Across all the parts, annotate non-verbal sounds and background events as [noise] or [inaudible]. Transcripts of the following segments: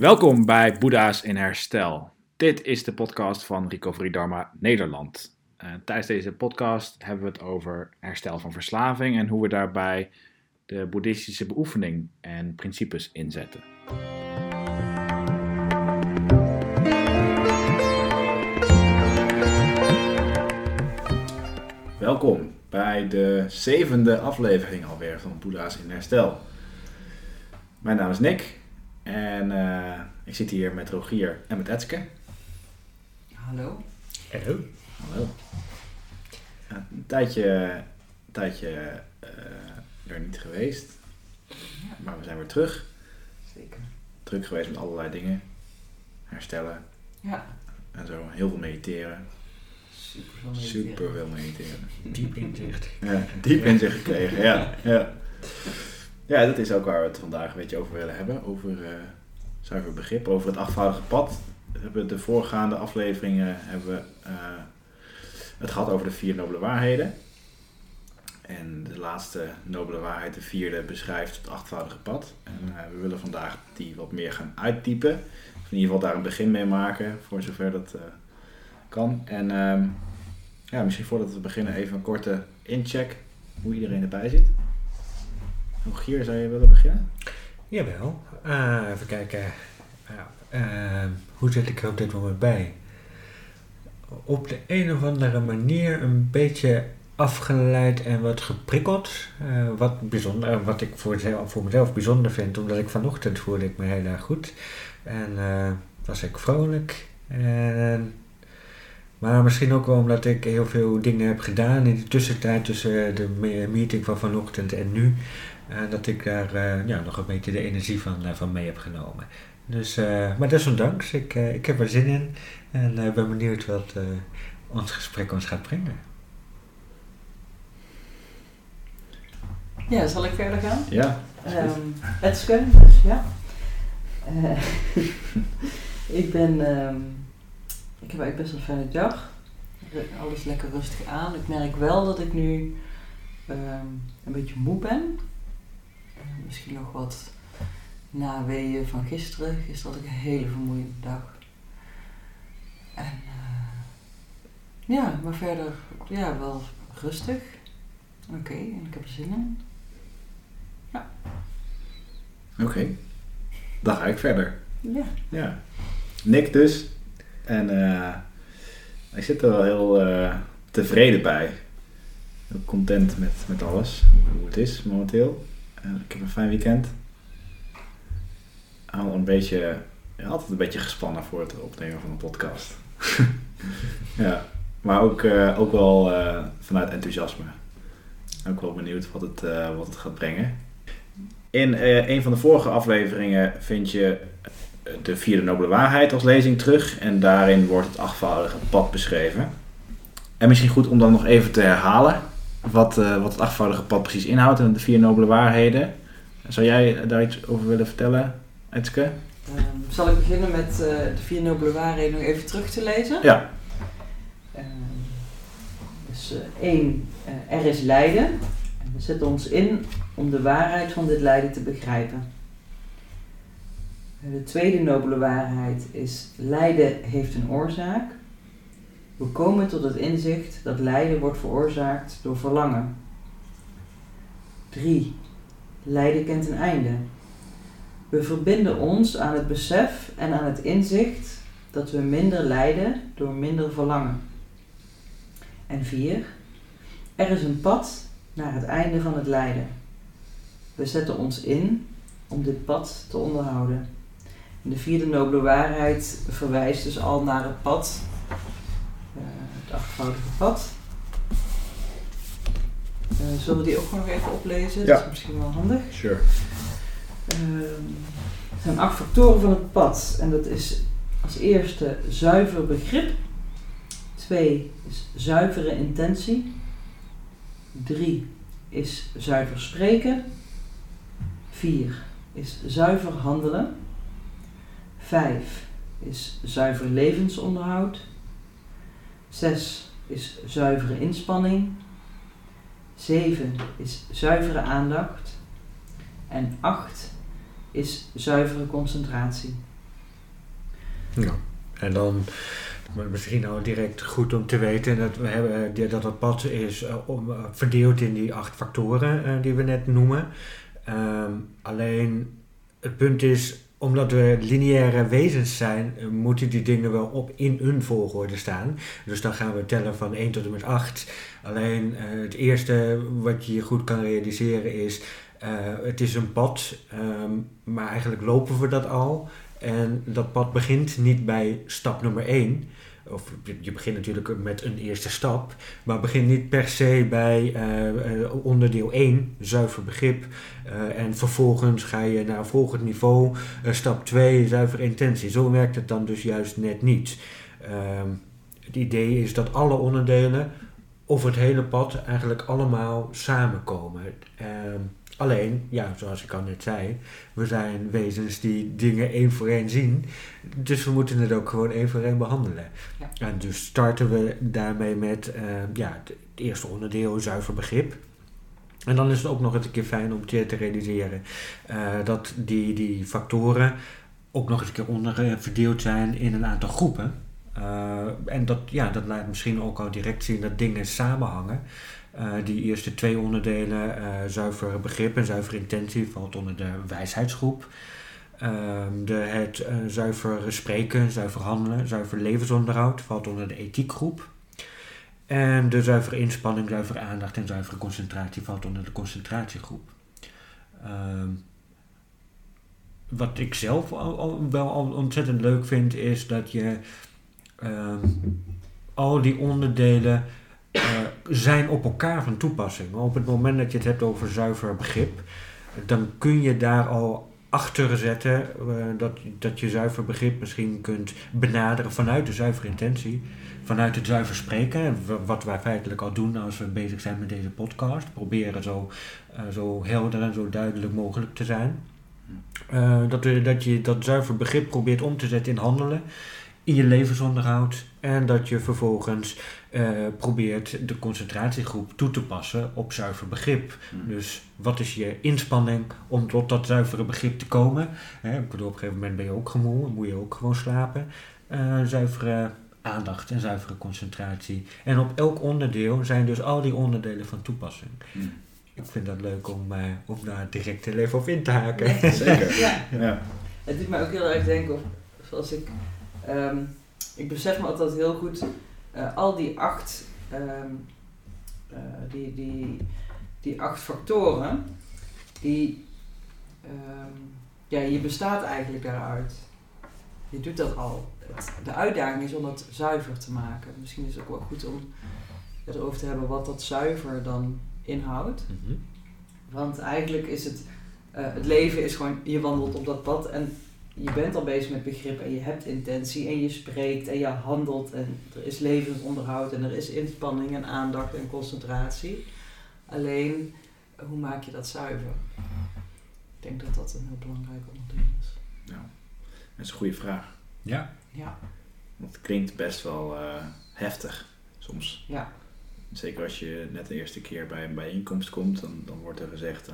Welkom bij Boeddha's in Herstel. Dit is de podcast van Recovery Dharma Nederland. Uh, tijdens deze podcast hebben we het over herstel van verslaving en hoe we daarbij de boeddhistische beoefening en principes inzetten. Welkom bij de zevende aflevering alweer van Boeddha's in Herstel. Mijn naam is Nick en uh, ik zit hier met Rogier en met Etske. Hallo. Hallo. Hallo. Ja, een tijdje, een tijdje uh, er niet geweest, maar we zijn weer terug. Zeker. Druk geweest met allerlei dingen. Herstellen Ja, en zo. Heel veel mediteren. super veel mediteren. Super veel mediteren. Diep inzicht. Ja, diep in zich gekregen, ja. ja. Ja, dat is ook waar we het vandaag een beetje over willen hebben. Over eh, zuiver begrip, over het achtvoudige pad. Hebben de voorgaande afleveringen hebben we eh, het gehad over de vier nobele waarheden. En de laatste nobele waarheid, de vierde, beschrijft het achtvoudige pad. En eh, we willen vandaag die wat meer gaan uittypen. Of in ieder geval daar een begin mee maken, voor zover dat kan. En ehm, ja, misschien voordat we beginnen even een korte incheck hoe iedereen erbij zit. Rogier, zou je willen beginnen? Jawel. Eh, even kijken. Ja, eh, hoe zit ik er op dit moment bij? Op de een of andere manier een beetje afgeleid en wat geprikkeld. Eh, wat, bijzonder, wat ik voor, voor mezelf bijzonder vind, omdat ik vanochtend voelde ik me heel erg goed. En eh, was ik vrolijk. Maar misschien ook wel omdat ik heel veel dingen heb gedaan in de tussentijd tussen de me- meeting van vanochtend en nu. En dat ik daar eh, ja, nog een beetje de energie van, eh, van mee heb genomen. Dus, eh, maar desondanks, ik, eh, ik heb er zin in en eh, ben benieuwd wat eh, ons gesprek ons gaat brengen. Ja, zal ik verder gaan? Ja. Um, Etske, dus ja. Eh, [laughs] ik ben, ehm, ik heb eigenlijk best wel een fijne dag. Alles lekker rustig aan. Ik merk wel dat ik nu ehm, een beetje moe ben. Misschien nog wat naweeën van gisteren. Gisteren had ik een hele vermoeiende dag. En eh, ja, maar verder ja, wel rustig. Oké, en ik heb er zin in. Oké. Dan ga ik verder. Ja. Ja. Nick dus. En eh ik zit er wel heel eh, tevreden bij. Heel content met, met alles. Hoe het is momenteel. En ik heb een fijn weekend. Al een beetje, altijd een beetje gespannen voor het opnemen van een podcast. [laughs] ja. Maar ook, eh, ook wel eh, vanuit enthousiasme. Ook wel benieuwd wat het, eh, wat het gaat brengen. In eh, een van de vorige afleveringen vind je de vierde nobele waarheid als lezing terug. En daarin wordt het achtvoudige pad beschreven. En misschien goed om dan nog even te herhalen wat, eh, wat het achtvoudige pad precies inhoudt en de vier nobele waarheden. Zou jij daar iets over willen vertellen, Etske? Ehm, zal ik beginnen met eh, de vier nobele waarheden nog even terug te lezen? Ja. Ehm, dus eh, één, er is lijden. En we zetten ons in om de waarheid van dit lijden te begrijpen. De tweede nobele waarheid is lijden heeft een oorzaak. We komen tot het inzicht dat lijden wordt veroorzaakt door verlangen. 3. Lijden kent een einde. We verbinden ons aan het besef en aan het inzicht dat we minder lijden door minder verlangen. En 4. Er is een pad naar het einde van het lijden. We zetten ons in om dit pad te onderhouden. En de vierde nobele waarheid verwijst dus al naar het pad, het achtvoudige pad. Eh, zullen we die ook nog even oplezen? Ja. Dat is misschien wel handig. Sure. Ehm, er zijn acht factoren van het pad. En dat is als eerste zuiver begrip. Twee is zuivere intentie. Drie is zuiver spreken. Vier is zuiver handelen. Vijf is zuiver levensonderhoud. Zes is zuivere inspanning. Zeven is zuivere aandacht. En acht is zuivere concentratie. Ja. En dan misschien al direct goed om te weten dat, we hebben, eh, dat het pad is eh, om, eh, verdeeld in die acht factoren die we net noemen. Ehm, alleen het punt is, omdat we lineaire wezens zijn, eh, moeten die dingen wel op in een volgorde staan. Dus dan gaan we tellen van 1 tot en met 8. Alleen eh, het eerste wat je goed kan realiseren is, eh, het is een pad, ehm, maar eigenlijk lopen we dat al. En dat pad begint niet bij stap nummer 1. Of je- begint natuurlijk met een eerste stap, maar begint niet per se bij eh, eh, onderdeel 1, zuiver begrip. eh, en vervolgens ga je naar volgend niveau, stap 2, zuiver intentie. Zo werkt het dan dus juist net niet. Ehm, het idee is dat alle onderdelen of het hele pad eigenlijk allemaal samenkomen. Alleen, ja, zoals ik al net zei, we zijn wezens die dingen één voor één zien. Dus we moeten het ook gewoon één voor één behandelen. Ja. En dus starten we daarmee met eh, ja, het, eerste onderdeel, zuiver begrip. En dan is het ook nog eens een keer fijn om te, realiseren eh, dat die, die factoren ook nog eens een keer onder eh, verdeeld zijn in een aantal groepen. En dat, ja, dat laat misschien ook al direct zien dat dingen samenhangen. Eh, die eerste twee onderdelen, eh zuiver begrip en zuiver intentie, valt onder de wijsheidsgroep. Ehm, de, het eh, zuiver spreken, zuiver handelen, zuiver levensonderhoud valt onder de ethiekgroep. En de zuivere inspanning, zuivere aandacht en zuivere concentratie valt onder de concentratiegroep. Ehm, wat ik zelf wel al ontzettend leuk vind, is dat je ehm, al die onderdelen eh, zijn op elkaar van toepassing. Op het moment dat je het hebt over zuiver begrip, dan kun je daar al achter zetten eh, dat, dat je zuiver begrip misschien kunt benaderen vanuit de zuivere intentie, vanuit het zuiver spreken, wat wij feitelijk al doen als we bezig zijn met deze podcast. Proberen zo, eh, zo helder en zo duidelijk mogelijk te zijn. Eh, dat, dat je dat zuiver begrip probeert om te zetten in handelen, in je levensonderhoud. En dat je vervolgens eh, probeert de concentratiegroep toe te passen op zuiver begrip. Dus wat is je inspanning om tot dat zuivere begrip te komen? Hè, ik bedoel, op een gegeven moment ben je ook gemoe, moet je ook gewoon slapen. Eh, zuivere aandacht en zuivere concentratie. En op elk onderdeel zijn dus al die onderdelen van toepassing. Mm. Ik vind dat leuk om, eh, om daar direct heel even op in te haken. Ja. Zeker. [laughs] Ja, Ja. het doet mij ook heel erg denken op, zoals ik, ehm, ik besef me altijd heel goed, eh, al die acht, ehm, eh, die, die, die acht factoren, die, ehm, ja, je bestaat eigenlijk daaruit. Je doet dat al. Het, de uitdaging is om dat zuiver te maken. Misschien is het ook wel goed om erover te hebben wat dat zuiver dan inhoudt. Mhm. Want eigenlijk is het, eh, het leven is gewoon, je wandelt op dat pad en je bent al bezig met begrip en je hebt intentie en je spreekt en je handelt en er is levensonderhoud en er is inspanning en aandacht en concentratie. Alleen, hoe maak je dat zuiver? Ik denk dat dat een heel belangrijk onderdeel is. Dat is een goede vraag. Ja. Ja, Want het klinkt best wel eh, heftig soms. ja, Zeker als je net de eerste keer bij een bijeenkomst komt, dan, dan wordt er gezegd,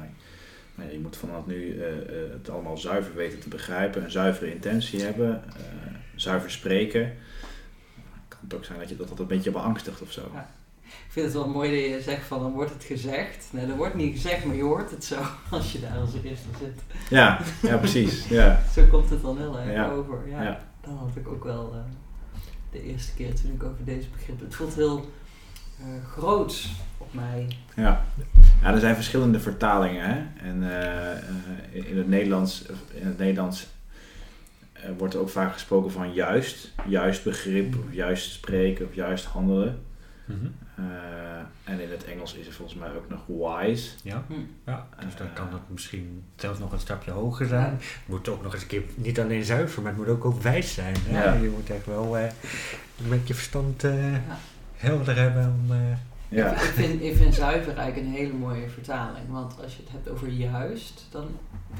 ja, je moet vanaf nu eh, eh, het allemaal zuiver weten te begrijpen, een zuivere intentie hebben, eh, zuiver spreken. Kan het ook zijn dat je dat, dat een beetje beangstigt of zo. Ja. Ik vind het wel mooi dat je zegt van dan wordt het gezegd. Nee, dat wordt niet gezegd, maar je hoort het zo [laughs] als je daar als eerste zit. Ja, ja precies. Ja. [laughs] Zo komt het dan heel erg Ja. over. Ja. Ja. Dat had ik ook wel de eerste keer toen ik over deze begrip. Het voelt heel groots op mij. Ja. ja, er zijn verschillende vertalingen. Hè? En eh, eh, in het Nederlands, in het Nederlands eh, wordt er ook vaak gesproken van juist. Juist begrip, of juist spreken, of juist handelen. Mhm. Eh, en in het Engels is er volgens mij ook nog wise. Ja. Hm. ja, dus dan Eh, kan het misschien zelfs nog een stapje hoger zijn. Het moet ook nog eens een keer niet alleen zuiver, maar het moet ook, ook wijs zijn. Hè? Ja. Je moet echt wel eh, met je verstand eh, Ja. Helder hebben om... eh, Ja, Ik, ik, vind, ik vind zuiver eigenlijk een hele mooie vertaling. Want als je het hebt over juist, dan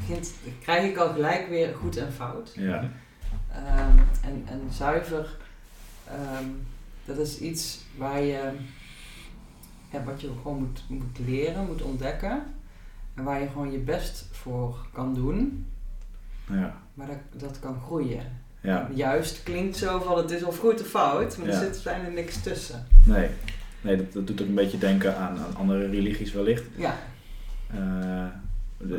begint, krijg ik al gelijk weer goed en fout. ja, Ehm, en, en zuiver, ehm, dat is iets waar je, ja, wat je gewoon moet, moet leren, moet ontdekken. En waar je gewoon je best voor kan doen. ja, Maar dat, dat kan groeien. Ja, Juist klinkt zo van het is of goed of fout, maar Ja. er zit bijna niks tussen. nee. Nee, dat, dat doet ook een beetje denken aan, aan andere religies wellicht. Ja, Eh,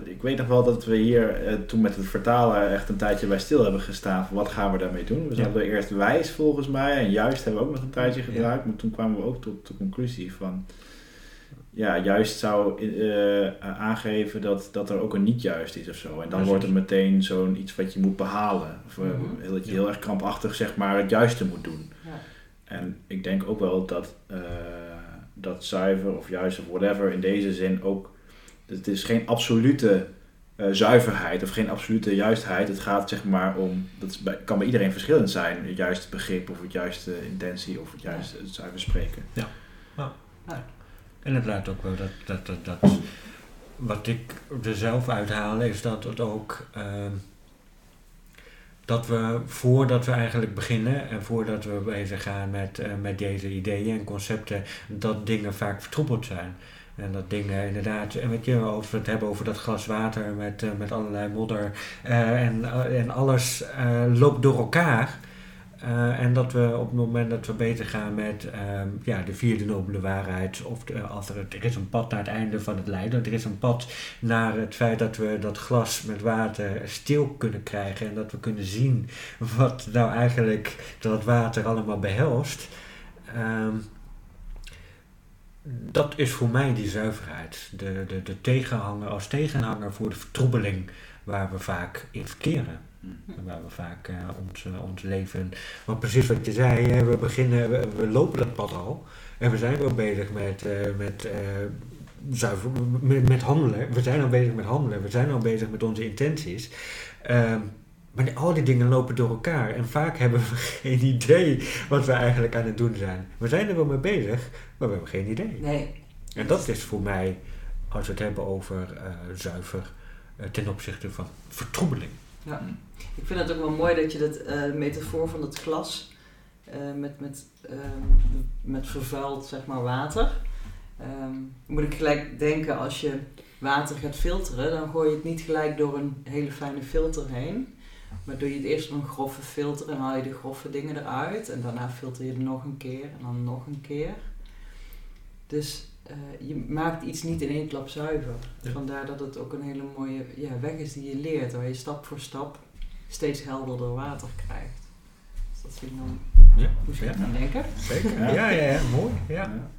ik weet nog wel dat we hier eh, toen met het vertalen echt een tijdje bij stil hebben gestaan. Van wat gaan we daarmee doen? We Ja. hadden eerst wijs volgens mij en juist hebben we ook nog een tijdje Ja. gebruikt. Maar toen kwamen we ook tot de conclusie van... Ja, juist zou eh, aangeven dat, dat er ook een niet juist is of zo. En dan wordt het meteen zo'n iets wat je moet behalen. Of eh, Mhm. dat je Ja. heel erg krampachtig zeg maar het juiste moet doen. ja. En ik denk ook wel dat, eh, dat zuiver of juist of whatever in deze zin ook. Het is geen absolute eh, zuiverheid of geen absolute juistheid. Het gaat zeg maar om. Dat bij, kan bij iedereen verschillend zijn. Het juiste begrip of het juiste intentie of het juiste het zuiver spreken. En laat ook wel dat, dat, dat, dat wat ik er zelf uithaal is dat het ook ehm, dat we voordat we eigenlijk beginnen en voordat we bezig gaan met, eh, met deze ideeën en concepten, dat dingen vaak vertroebeld zijn. En dat dingen inderdaad, en weet je, als het hebben over dat glas water met, eh, met allerlei modder eh, en, en alles loopt door elkaar. Eh, en dat we op het moment dat we bezig gaan met ehm, ja, de vierde nobele waarheid, of als er, er is een pad naar het einde van het lijden, er is een pad naar het feit dat we dat glas met water stil kunnen krijgen en dat we kunnen zien wat nou eigenlijk dat water allemaal behelst. Ehm, dat is voor mij die zuiverheid. De, de, de tegenhanger als tegenhanger voor de vertroebeling waar we vaak in verkeren. En Waar we vaak eh, ons, eh, ons leven. Want precies wat je zei, hè, we beginnen, we, we lopen dat pad al. En we zijn wel bezig met, eh, met, zuiver, met, handelen. We zijn al bezig met handelen. We zijn al bezig met onze intenties. Ehm, maar al die dingen lopen door elkaar. En vaak [laughs] hebben we geen idee wat we eigenlijk aan het doen zijn. We zijn er wel mee bezig, maar we hebben geen idee. Nee, En dat is voor mij, als we het hebben over zuiver, ten opzichte van vertroebeling. Ja. Ik vind het ook wel mooi dat je dat eh, metafoor van dat glas eh, met, met, ehm, met vervuild zeg maar, water. Ehm, moet ik gelijk denken, als je water gaat filteren, dan gooi je het niet gelijk door een hele fijne filter heen. Maar doe je het eerst een grove filter en haal je de grove dingen eruit. En daarna filter je het nog een keer en dan nog een keer. Dus eh, je maakt iets niet in één klap zuiver. Ja. Vandaar dat het ook een hele mooie ja, weg is die je leert. Waar je stap voor stap steeds helderder water krijgt. Dus dat vind ik dan... Ja, Moest je ja. denken? zeker. Ja. Ja, ja, ja, mooi. Ja.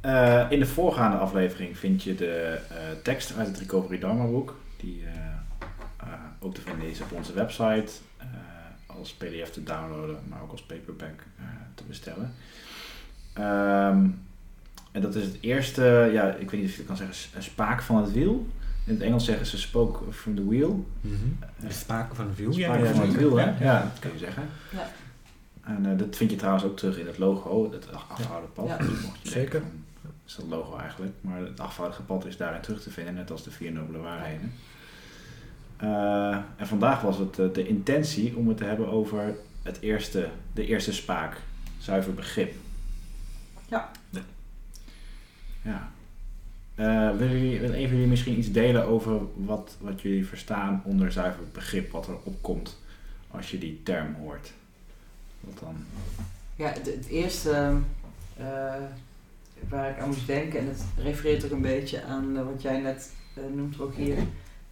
Eh, in de voorgaande aflevering vind je de eh, tekst uit het Recovery Dharma boek. Die eh, eh, ook te vinden is op onze website. eh, als pdf te downloaden, maar ook als paperback eh, te bestellen. Ehm, en dat is het eerste, ja, ik weet niet of je het kan zeggen, een spaak van het wiel. In het Engels zeggen ze spoke from the wheel. Mhm. De spaken van de wiel. Spaak van het wiel, hè? Ja, dat kun je zeggen. Ja. En eh, dat vind je trouwens ook terug in het logo, het afgehouden pad. Ja. Dus mocht je Zeker. denken Dat is dat logo eigenlijk. Maar het afgehouden pad is daarin terug te vinden, net als de vier nobele waarheden. Eh, en vandaag was het eh, de intentie om het te hebben over het eerste, de eerste spaak, zuiver begrip. Ja. Ja. Ja. Eh, willen jullie, willen even jullie misschien iets delen over wat, wat jullie verstaan onder zuiver begrip, wat er opkomt als je die term hoort? Wat dan? Ja, het, het eerste eh, waar ik aan moest denken, en het refereert ook een beetje aan eh, wat jij net noemt ook hier,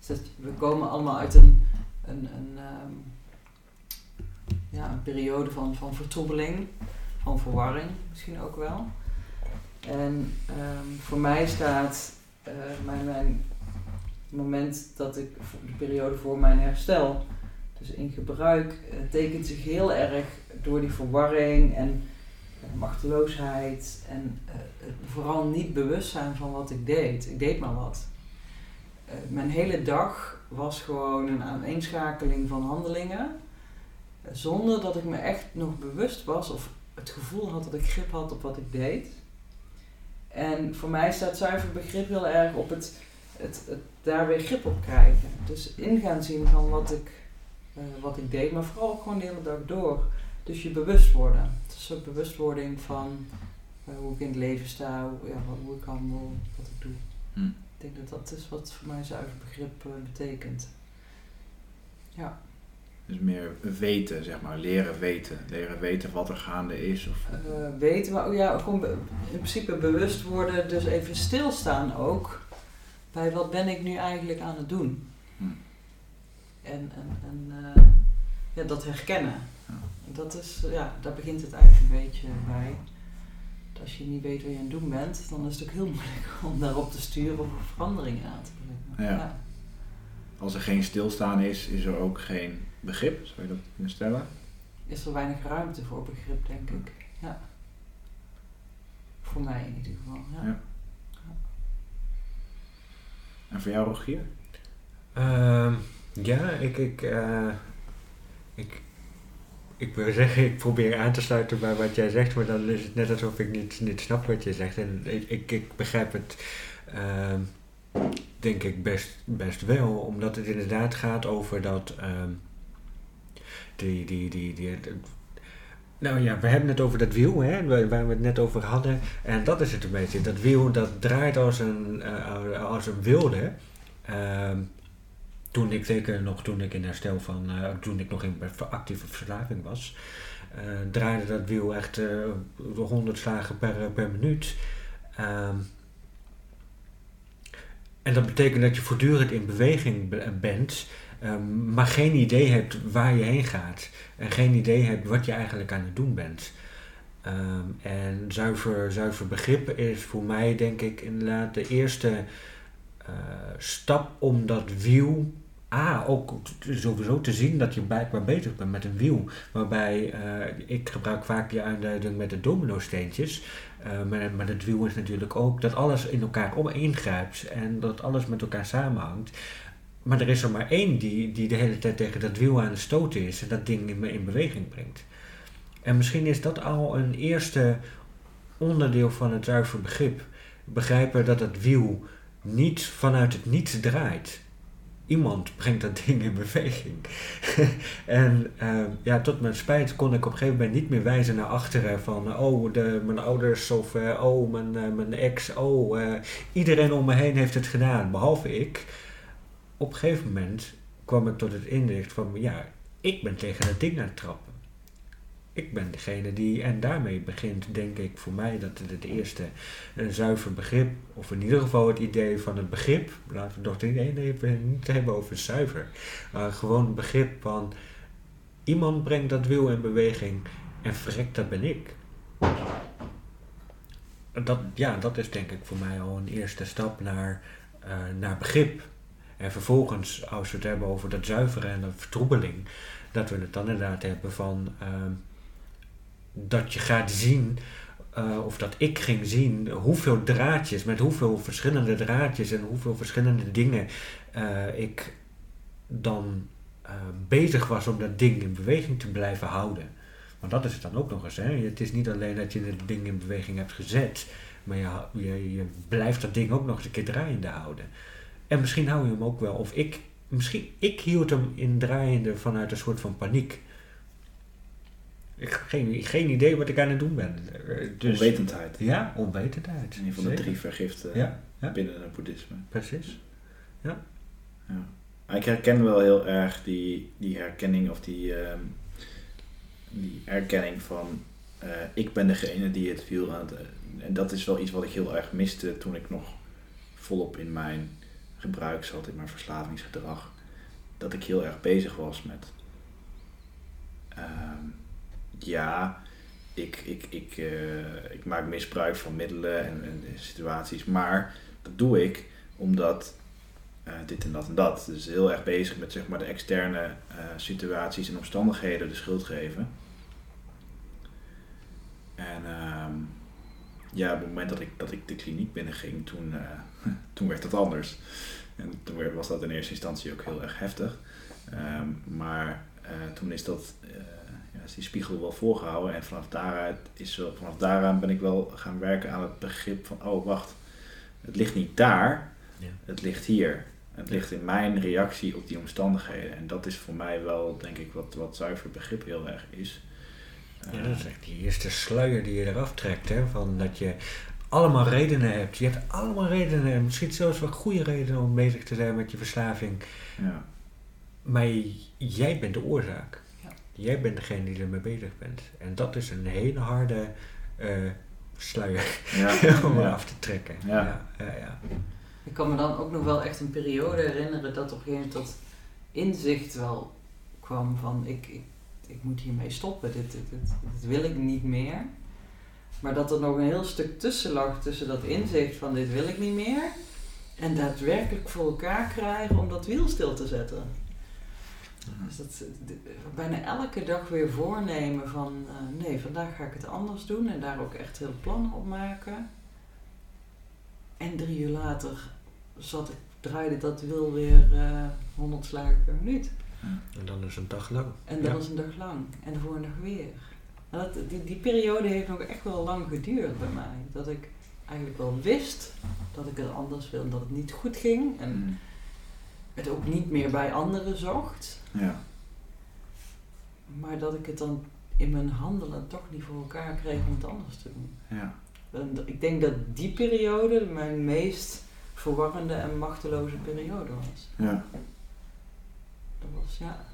is dat we komen allemaal uit een, een, een, ehm, ja, een periode van, van vertroebeling, verwarring misschien ook wel. En ehm, voor mij staat eh, mijn, mijn moment dat ik, de periode voor mijn herstel, dus in gebruik, eh, tekent zich heel erg door die verwarring en eh, machteloosheid en vooral niet bewust zijn van wat ik deed. Ik deed maar wat. Mijn hele dag was gewoon een aaneenschakeling van handelingen, zonder dat ik me echt nog bewust was of het gevoel had dat ik grip had op wat ik deed. En voor mij staat zuiver begrip heel erg op het, het, het daar weer grip op krijgen. Dus in gaan zien van wat ik, eh, wat ik deed, maar vooral ook gewoon de hele dag door. Dus je bewust worden. Het is ook bewustwording van eh, hoe ik in het leven sta, hoe, ja, hoe ik handel, wat ik doe. Hm. Ik denk dat dat is wat voor mij zuiver begrip eh, betekent. Ja. Dus meer weten, zeg maar, leren weten. Leren weten wat er gaande is. Of, Eh, weten, maar ook, ja, gewoon in principe bewust worden, dus even stilstaan ook bij wat ben ik nu eigenlijk aan het doen. Hm. En, en, en eh, ja, dat herkennen. Ja. Dat is, ja, daar begint het eigenlijk een beetje bij. Dat Als je niet weet wat je aan het doen bent, dan is het ook heel [laughs] moeilijk om daarop te sturen of veranderingen aan te brengen. Ja. als er geen stilstaan is, is er ook geen begrip. Zou je dat kunnen stellen? Is er weinig ruimte voor begrip, denk ik. Ja. Voor mij in ieder geval. Ja. Ja. En voor jou, Rogier? Ehm, ja, ik, ik, eh, ik, ik wil zeggen, ik probeer aan te sluiten bij wat jij zegt, maar dan is het net alsof ik niet, niet snap wat je zegt. En ik, ik, ik begrijp het, ehm, denk ik, best, best wel, omdat het inderdaad gaat over dat, ehm, die, die, die, die, nou ja, we hebben het over dat wiel, hè, waar we het net over hadden. En dat is het een beetje. Dat wiel, dat draait als een, eh, als een wilde. Ehm, toen ik zeker nog, toen ik in herstel van, eh, toen ik nog in actieve verslaving was, eh, draaide dat wiel echt eh 100 slagen per, per minuut. Ehm, en dat betekent dat je voortdurend in beweging be- bent, ehm, maar geen idee hebt waar je heen gaat. En geen idee hebt wat je eigenlijk aan het doen bent. Ehm, en zuiver, zuiver begrip is voor mij denk ik inderdaad de eerste eh, stap om dat wiel A, ook sowieso te zien dat je blijkbaar bezig bent met een wiel. Waarbij, eh, ik gebruik vaak die aanduiding met de domino-steentjes. eh, maar, maar het wiel is natuurlijk ook dat alles in elkaar om ingrijpt en dat alles met elkaar samenhangt. Maar er is er maar één die, die de hele tijd tegen dat wiel aan het stoten is en dat ding in, in beweging brengt. En misschien is dat al een eerste onderdeel van het zuiver begrip. Begrijpen dat het wiel niet vanuit het niets draait. Iemand brengt dat ding in beweging. [laughs] en eh, ja, tot mijn spijt kon ik op een gegeven moment niet meer wijzen naar achteren van oh, de, mijn ouders of eh, oh, mijn, eh, mijn ex, oh, eh, iedereen om me heen heeft het gedaan, behalve ik. Op een gegeven moment kwam ik tot het inzicht van ja, ik ben tegen het ding aan het trappen. Ik ben degene die, en daarmee begint denk ik voor mij dat het het eerste een zuiver begrip, of in ieder geval het idee van het begrip, laten we het nog niet, nee, niet hebben over zuiver, maar gewoon het begrip van iemand brengt dat wiel in beweging en verrekt, dat ben ik. Dat, ja, dat is denk ik voor mij al een eerste stap naar, eh, naar begrip. En vervolgens, als we het hebben over dat zuiveren en de vertroebeling, dat we het dan inderdaad hebben van ehm, dat je gaat zien, eh, of dat ik ging zien, hoeveel draadjes, met hoeveel verschillende draadjes en hoeveel verschillende dingen eh, ik dan eh, bezig was om dat ding in beweging te blijven houden. Want dat is het dan ook nog eens. Hè? Het is niet alleen dat je het ding in beweging hebt gezet, maar je, je, je blijft dat ding ook nog eens een keer draaiende houden. En misschien hou je hem ook wel, of ik, misschien, ik hield hem in draaiende vanuit een soort van paniek. Ik heb geen, geen idee wat ik aan het doen ben. Eh, Dus, Onwetendheid. Ja, onwetendheid. Een van de Zeker. drie vergiften Ja, ja. binnen het boeddhisme. Precies. Ja. Maar ik herken wel heel erg die, die herkenning of die, ehm, die erkenning van eh, ik ben degene die het wiel aan het... en dat is wel iets wat ik heel erg miste toen ik nog volop in mijn gebruik zat, in mijn verslavingsgedrag. Dat ik heel erg bezig was met... ehm, ja, ik, ik, ik, eh, ik maak misbruik van middelen en, en situaties, maar dat doe ik omdat eh, dit en dat en dat. Dus heel erg bezig met zeg maar, de externe eh, situaties en omstandigheden de schuld geven. En ehm, ja, op het moment dat ik, dat ik de kliniek binnenging, toen, [laughs] toen werd het anders. En toen was dat in eerste instantie ook heel erg heftig. Ehm, maar eh, toen is dat, eh, ja, is die spiegel wel voorgehouden. En vanaf daaruit is vanaf daaraan ben ik wel gaan werken aan het begrip van, oh wacht, het ligt niet daar, Ja. het ligt hier. Het ligt in mijn reactie op die omstandigheden. En dat is voor mij wel, denk ik, wat, wat zuiver begrip heel erg is. Ja, Eh, dat is echt die eerste sluier die je eraf trekt. Hè? Van dat je allemaal redenen hebt. Je hebt allemaal redenen. en Misschien zelfs wel goede redenen om bezig te zijn met je verslaving. ja. maar jij bent de oorzaak. Ja. Jij bent degene die ermee bezig bent. En dat is een hele harde eh, sluier Ja, [laughs] om ja. af te trekken. Ja. Ja, ja, ja. Ik kan me dan ook nog wel echt een periode herinneren dat op een gegeven moment dat inzicht wel kwam van ik, ik, ik moet hiermee stoppen, dit, dit, dit, dit wil ik niet meer. Maar dat er nog een heel stuk tussen lag tussen dat inzicht van dit wil ik niet meer en daadwerkelijk voor elkaar krijgen om dat wiel stil te zetten. Dus dat, bijna elke dag weer voornemen van eh, nee, vandaag ga ik het anders doen en daar ook echt heel plannen op maken. En drie uur later zat ik, draaide dat wiel weer eh 100 slagen per minuut. En dan is een dag lang. En Ja. was een dag lang. En de volgende dag weer. Dat, die, die periode heeft nog echt wel lang geduurd bij mij. Dat ik eigenlijk wel wist dat ik het anders wil en dat het niet goed ging. En Mm. het ook niet meer bij anderen zocht. Ja. Maar dat ik het dan in mijn handelen toch niet voor elkaar kreeg om het anders te doen. Ja. En ik denk dat die periode mijn meest verwarrende en machteloze periode was. Ja. Dat was, ja.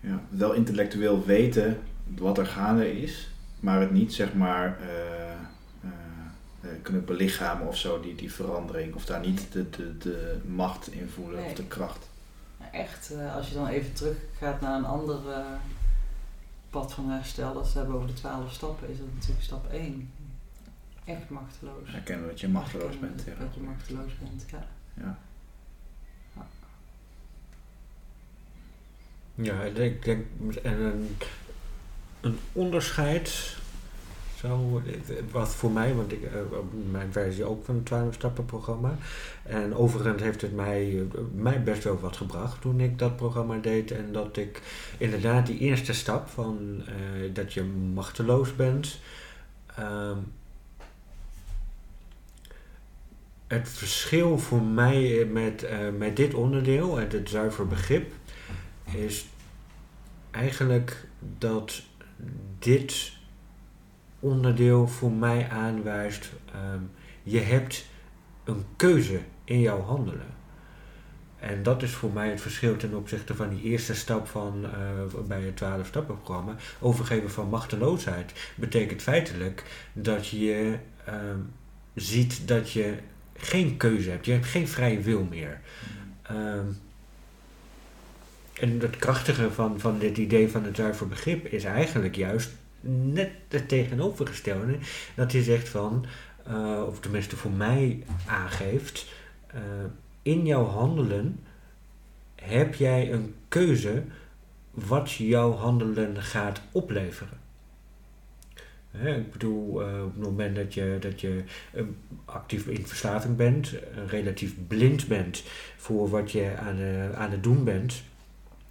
Ja, wel intellectueel weten wat er gaande is, maar het niet zeg maar eh, eh, eh, kunnen belichamen of zo, die, die verandering. Of daar niet de, de, de macht in voelen of de kracht. Echt, als je dan even teruggaat naar een ander eh, pad van herstel, dat ze hebben over de twaalf stappen, is dat natuurlijk stap 1. Echt machteloos. Herkennen dat je machteloos bent. Ja. Dat je machteloos bent, ja. Ja. Ja, ik denk, en een, een onderscheid zou, wat voor mij, want ik, eh, mijn versie ook van het 12 stappen programma. En overigens heeft het mij, eh, mij best wel wat gebracht toen ik dat programma deed. En dat ik inderdaad die eerste stap van eh, dat je machteloos bent. ehm, het verschil voor mij met, met dit onderdeel en het zuiver begrip is eigenlijk dat dit onderdeel voor mij aanwijst, ehm, je hebt een keuze in jouw handelen. En dat is voor mij het verschil ten opzichte van die eerste stap van, eh, bij het 12 stappenprogramma. Overgeven van machteloosheid betekent feitelijk dat je ehm, ziet dat je geen keuze hebt. Je hebt geen vrije wil meer. Ehm, en het krachtige van, van dit idee van het zuiver begrip is eigenlijk juist net het tegenovergestelde. Dat hij zegt van, eh, of tenminste voor mij aangeeft, eh, in jouw handelen heb jij een keuze wat jouw handelen gaat opleveren. Ik bedoel, eh, op het moment dat je, dat je actief in verslaving bent, relatief blind bent voor wat je aan, aan het doen bent,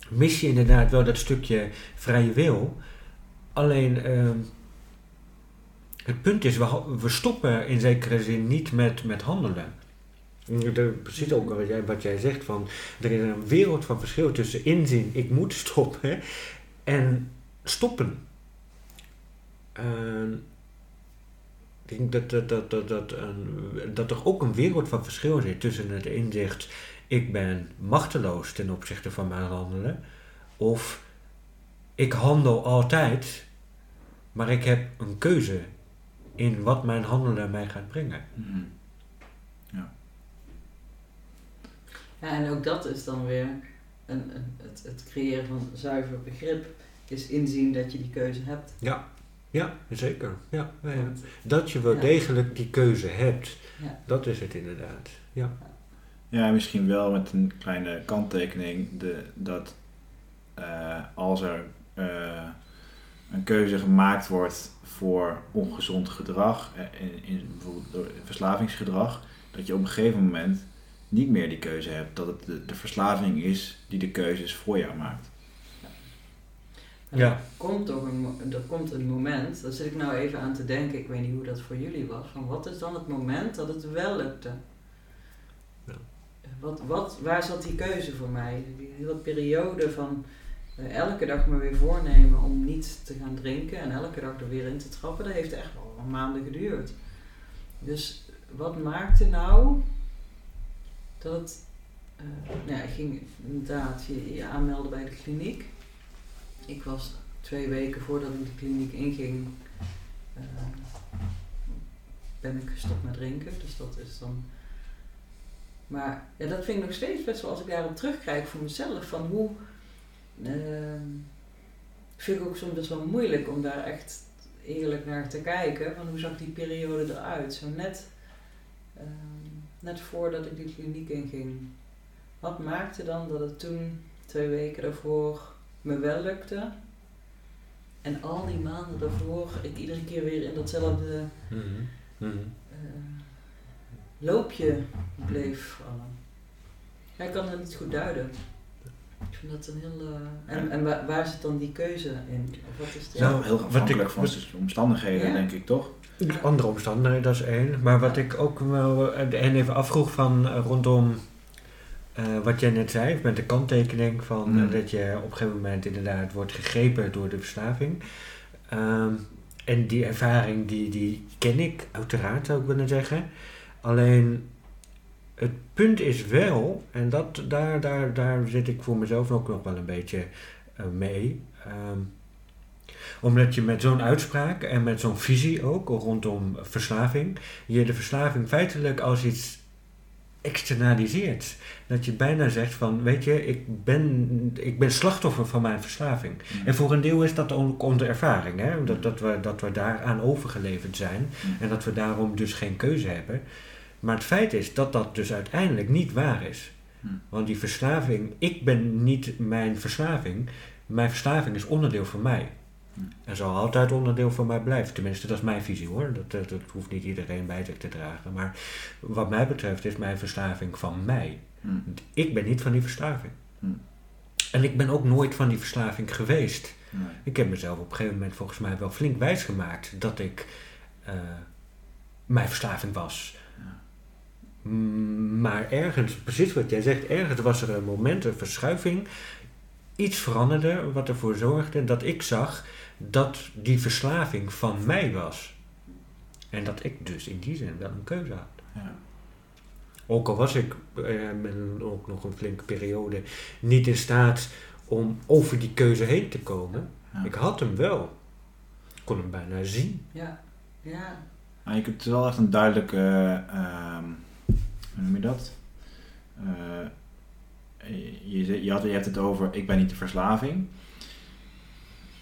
mis je inderdaad wel dat stukje vrije wil. Alleen, ehm, het punt is, we, we stoppen in zekere zin niet met, met handelen. Precies ook wat jij, wat jij zegt, van, er is een wereld van verschil tussen inzien, ik moet stoppen, en stoppen. En ik denk dat, dat, dat, dat, dat, dat er ook een wereld van verschil zit tussen het inzicht, ik ben machteloos ten opzichte van mijn handelen, of ik handel altijd, maar ik heb een keuze in wat mijn handelen mij gaat brengen. Mhm. Ja, en ook dat is dan weer een, een, het, het creëren van zuiver begrip, is inzien dat je die keuze hebt. Ja, ja zeker. Ja, ja, ja. Want, Dat je wel Ja. degelijk die keuze hebt, ja. dat is het inderdaad. Ja. Ja, misschien wel met een kleine kanttekening de, dat eh, als er eh, een keuze gemaakt wordt voor ongezond gedrag, eh, in, in bijvoorbeeld door verslavingsgedrag, dat je op een gegeven moment niet meer die keuze hebt. Dat het de, de verslaving is die de keuzes voor jou maakt. En Ja. Er komt toch een, er komt een moment, daar zit ik nou even aan te denken, ik weet niet hoe dat voor jullie was, van wat is dan het moment dat het wel lukte? Wat, wat, waar zat die keuze voor mij? Die hele periode van eh, elke dag me weer voornemen om niet te gaan drinken en elke dag er weer in te trappen, dat heeft echt wel maanden geduurd. Dus wat maakte nou dat eh, nou ja, ik ging inderdaad je, je aanmelden bij de kliniek. Ik was twee weken voordat ik de kliniek inging, eh, ben ik gestopt met drinken. Dus dat is dan. Maar ja, dat vind ik nog steeds best wel als ik daarop terugkijk voor mezelf. Van hoe. ehm, vind ik ook soms best wel moeilijk om daar echt eerlijk naar te kijken. Van hoe zag die periode eruit? Zo net, ehm, net voordat ik die kliniek inging. Wat maakte dan dat het toen, twee weken daarvoor, me wel lukte? En al die maanden daarvoor, ik iedere keer weer in datzelfde Mhm. Mhm. eh, loopje bleef vallen. Ja, ik kan het niet goed duiden. Ik vind dat een heel... eh, en en waar, waar zit dan die keuze in? Of wat is de... Nou, Ja, heel wat afhankelijk van de omstandigheden, Ja? denk ik toch? Andere omstandigheden, dat is één. Maar wat ik ook wel eh, en even afvroeg van eh, rondom eh, wat jij net zei, met de kanttekening van Mm. dat je op een gegeven moment inderdaad wordt gegrepen door de verslaving. Ehm, en die ervaring, die, die ken ik uiteraard zou ik willen zeggen. Alleen het punt is wel, en dat, daar, daar, daar zit ik voor mezelf ook nog wel een beetje eh, mee. ehm, omdat je met zo'n uitspraak en met zo'n visie ook rondom verslaving, je de verslaving feitelijk als iets externaliseert. Dat je bijna zegt van, weet je, ik ben, ik ben slachtoffer van mijn verslaving. En voor een deel is dat ook onze ervaring, hè? Dat, dat, we, dat we daaraan overgeleverd zijn en dat we daarom dus geen keuze hebben. Maar het feit is dat dat dus uiteindelijk niet waar is. Hm. Want die verslaving, ik ben niet mijn verslaving, mijn verslaving is onderdeel van mij. Hm. En zal altijd onderdeel van mij blijven. Tenminste, dat is mijn visie hoor. Dat, dat, dat hoeft niet iedereen bij zich te dragen. Maar wat mij betreft is mijn verslaving van mij. Hm. Ik ben niet van die verslaving. En ik ben ook nooit van die verslaving geweest. Nee. Ik heb mezelf op een gegeven moment volgens mij wel flink wijsgemaakt dat ik eh, mijn verslaving was. Maar ergens, precies wat jij zegt, ergens was er een moment, een verschuiving. Iets veranderde wat ervoor zorgde dat ik zag dat die verslaving van mij was. En dat ik dus in die zin wel een keuze had. Ja. Ook al was ik eh, met ook nog een flinke periode niet in staat om over die keuze heen te komen. Ja. Ik had hem wel. Ik kon hem bijna zien. Ja, ja. Maar je hebt wel echt een duidelijke, ehm, hoe noem je dat? Eh, je, je, had, je hebt het over, ik ben niet de verslaving.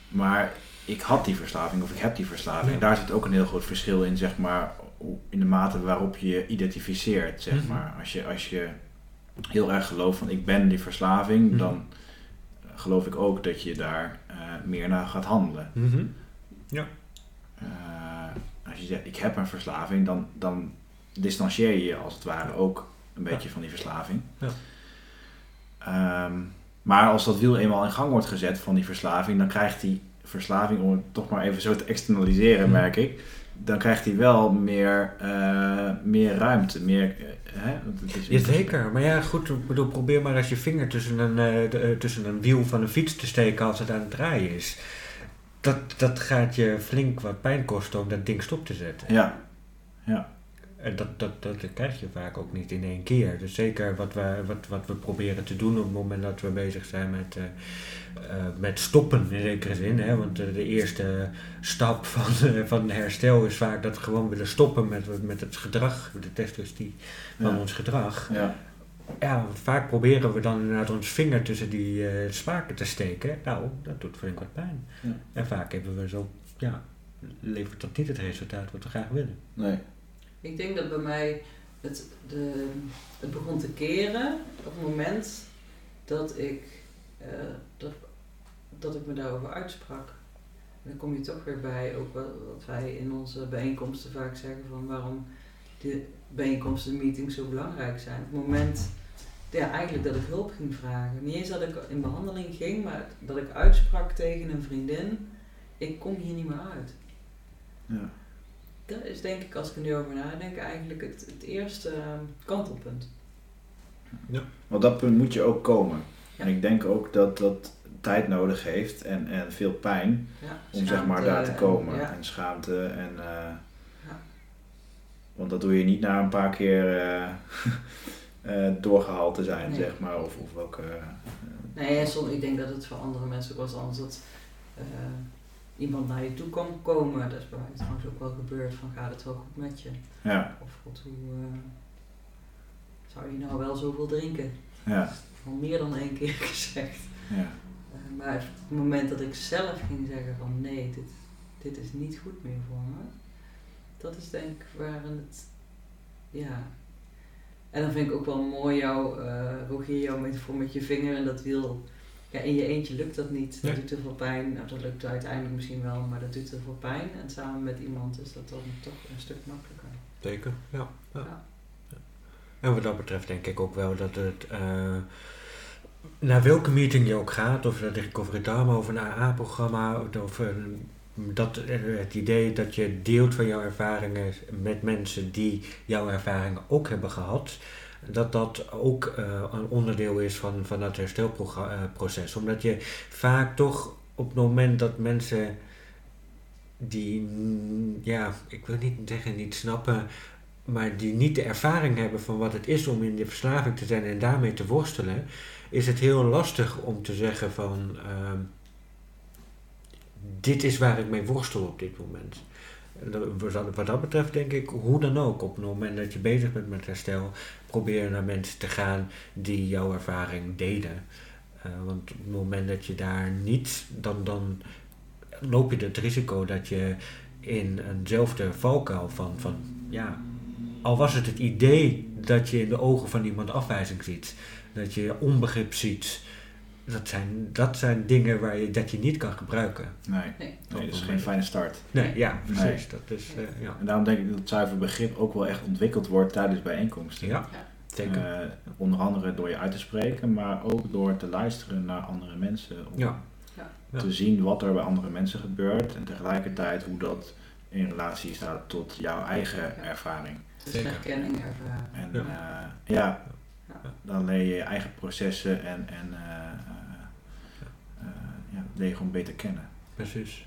Maar ik had die verslaving of ik heb die verslaving. Ja. Daar zit ook een heel groot verschil in, zeg maar, in de mate waarop je je identificeert, zeg Mhm. maar. Als je, als je heel erg gelooft van ik ben die verslaving, Mhm. dan geloof ik ook dat je daar eh, meer naar gaat handelen. Eh, als je zegt ik heb een verslaving, dan, dan distancieer je je als het ware ook een beetje van die verslaving. Ja. Ehm, maar als dat wiel eenmaal in gang wordt gezet van die verslaving, dan krijgt die verslaving, om het toch maar even zo te externaliseren, merk ik, dan krijgt hij wel meer, eh, meer ruimte. Meer, eh, hè? Het is Jazeker, maar ja, goed, ik bedoel, probeer maar als je vinger tussen een, eh, de- tussen een wiel van een fiets te steken als het aan het draaien is. Dat, dat gaat je flink wat pijn kosten om dat ding stop te zetten. Ja, ja, dat, dat, dat krijg je vaak ook niet in één keer. Dus zeker wat we, wat, wat we proberen te doen op het moment dat we bezig zijn met, eh, eh, met stoppen in zekere zin. Hè? Want eh, de eerste stap [laughs] van, eh, van herstel is vaak dat we gewoon willen stoppen met, met het gedrag, de testosteron van ja, ons gedrag. ja. Ja, vaak proberen we dan inderdaad ons vinger tussen die eh spaken te steken. Nou, dat doet flink wat pijn. Ja. En vaak hebben we zo, ja, levert dat niet het resultaat wat we graag willen. Nee. Ik denk dat bij mij het, de, het begon te keren op het moment dat ik, eh, dat, dat ik me daarover uitsprak. En dan kom je toch weer bij ook wat, wij in onze bijeenkomsten vaak zeggen van waarom de bijeenkomsten, meetings zo belangrijk zijn. Op het moment ja, eigenlijk dat ik hulp ging vragen. Niet eens dat ik in behandeling ging, maar dat ik uitsprak tegen een vriendin, ik kom hier niet meer uit. Ja. Dat is denk ik, als ik er nu over nadenk, eigenlijk het, het eerste eh, kantelpunt. Want dat punt moet je ook komen. Ja. En ik denk ook dat dat tijd nodig heeft en, en veel pijn Ja, om zeg maar daar te en- komen. ja. En schaamte en... eh, Ja. Want dat doe je niet na een paar keer... [laughs] eh, doorgehaald te zijn, Nee. zeg maar. Of, of welke... Nee, en soms, ik denk dat het voor andere mensen ook wel eens anders dat iemand naar je toe kan komen. Dat is bij mij trouwens ook wel gebeurd van gaat het wel goed met je? ja, Of god, hoe eh, zou je nou wel zoveel drinken? ja, Al meer dan één keer [laughs] gezegd. ja. Eh, maar op het moment dat ik zelf ging zeggen van nee, dit, dit is niet goed meer voor me. Dat is denk ik waar het, ja. En dan vind ik ook wel mooi jouw, eh Rogier, jouw metafoor met je vinger en dat wiel. Ja, in je eentje lukt dat niet. Dat doet te veel pijn. Nou, dat lukt uiteindelijk misschien wel, maar dat doet te veel pijn. En samen met iemand is dat dan toch een stuk makkelijker. Zeker, ja. ja. En wat dat betreft denk ik ook wel dat het... eh, naar welke meeting je ook gaat, of dat ik over het DAMA of een AA-programma, of dat, eh, het idee dat je deelt van jouw ervaringen met mensen die jouw ervaringen ook hebben gehad, dat dat ook eh, een onderdeel is van, van dat herstelproces. Omdat je vaak toch op het moment dat mensen die, ja, ik wil niet zeggen niet snappen, maar die niet de ervaring hebben van wat het is om in de verslaving te zijn en daarmee te worstelen, is het heel lastig om te zeggen van ehm, dit is waar ik mee worstel op dit moment. Wat dat, betreft denk ik, hoe dan ook, op het moment dat je bezig bent met herstel, probeer naar mensen te gaan die jouw ervaring delen. Eh, want op het moment dat je daar niet, dan, dan loop je het risico dat je in eenzelfde valkuil van, van, ja, al was het het idee dat je in de ogen van iemand afwijzing ziet, dat je onbegrip ziet, dat zijn, dat zijn dingen waar je, dat je niet kan gebruiken. Nee, Nee. nee, dat is geen fijne start. Nee, ja, precies. Nee. Dat is, eh, ja. En daarom denk ik dat het zuiver begrip ook wel echt ontwikkeld wordt tijdens bijeenkomsten. Ja, zeker. Eh, onder andere door je uit te spreken, maar ook door te luisteren naar andere mensen. Om Ja. Ja. te zien wat er bij andere mensen gebeurt en tegelijkertijd hoe dat in relatie staat tot jouw eigen ervaring. Dus Zeker. herkenning ervaren. En Ja. ja, ja Ja. dan leer je je eigen processen en, en leer je gewoon beter kennen. Precies.